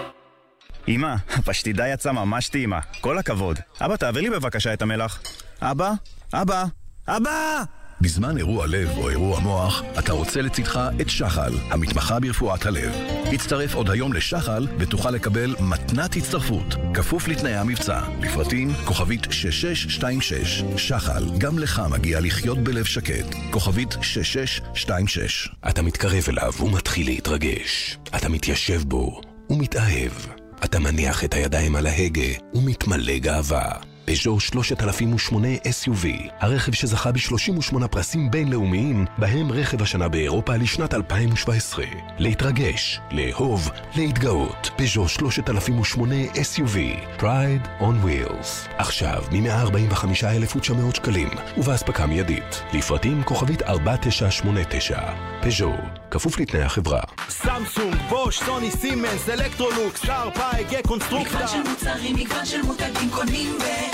אמא, הפשטידה יצאה ממש טעימה, כל הכבוד. אבא, תעביר לי בבקשה את המלח. אבא? אבא? אבא! בזמן אירוע לב או אירוע מוח, אתה רוצה לצדך את שחל, המתמחה ברפואת הלב. הצטרף עוד היום לשחל ותוכל לקבל מתנת הצטרפות, כפוף לתנאי המבצע. לפרטים, כוכבית 6626. שחל, גם לך מגיע לחיות בלב שקט. כוכבית 6626. אתה מתקרב אליו ומתחיל להתרגש. אתה מתיישב בו ומתאהב. אתה מניח את הידיים על ההגה ומתמלא גאווה. פז'ו 3008 SUV, הרכב שזכה ב-38 פרסים בינלאומיים, בהם רכב השנה באירופה לשנת 2017. להתרגש, לאהוב, להתגאות. פז'ו 3008 SUV, Pride on Wheels. עכשיו מ-145,900 שקלים, ובהספקה מיידית. לפרטים כוכבית 4989. פז'ו, כפוף לתנאי החברה. סמסונג, בוש, סוני, סימנס, אלקטרולוקס, שארפ, קונסטרוקטה מגוון של מוצרים, מגוון של מותגים קונים ב...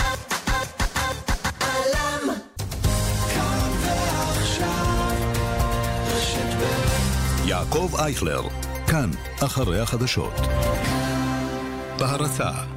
יעקב אייכלר, כאן, אחרי החדשות. בהרצה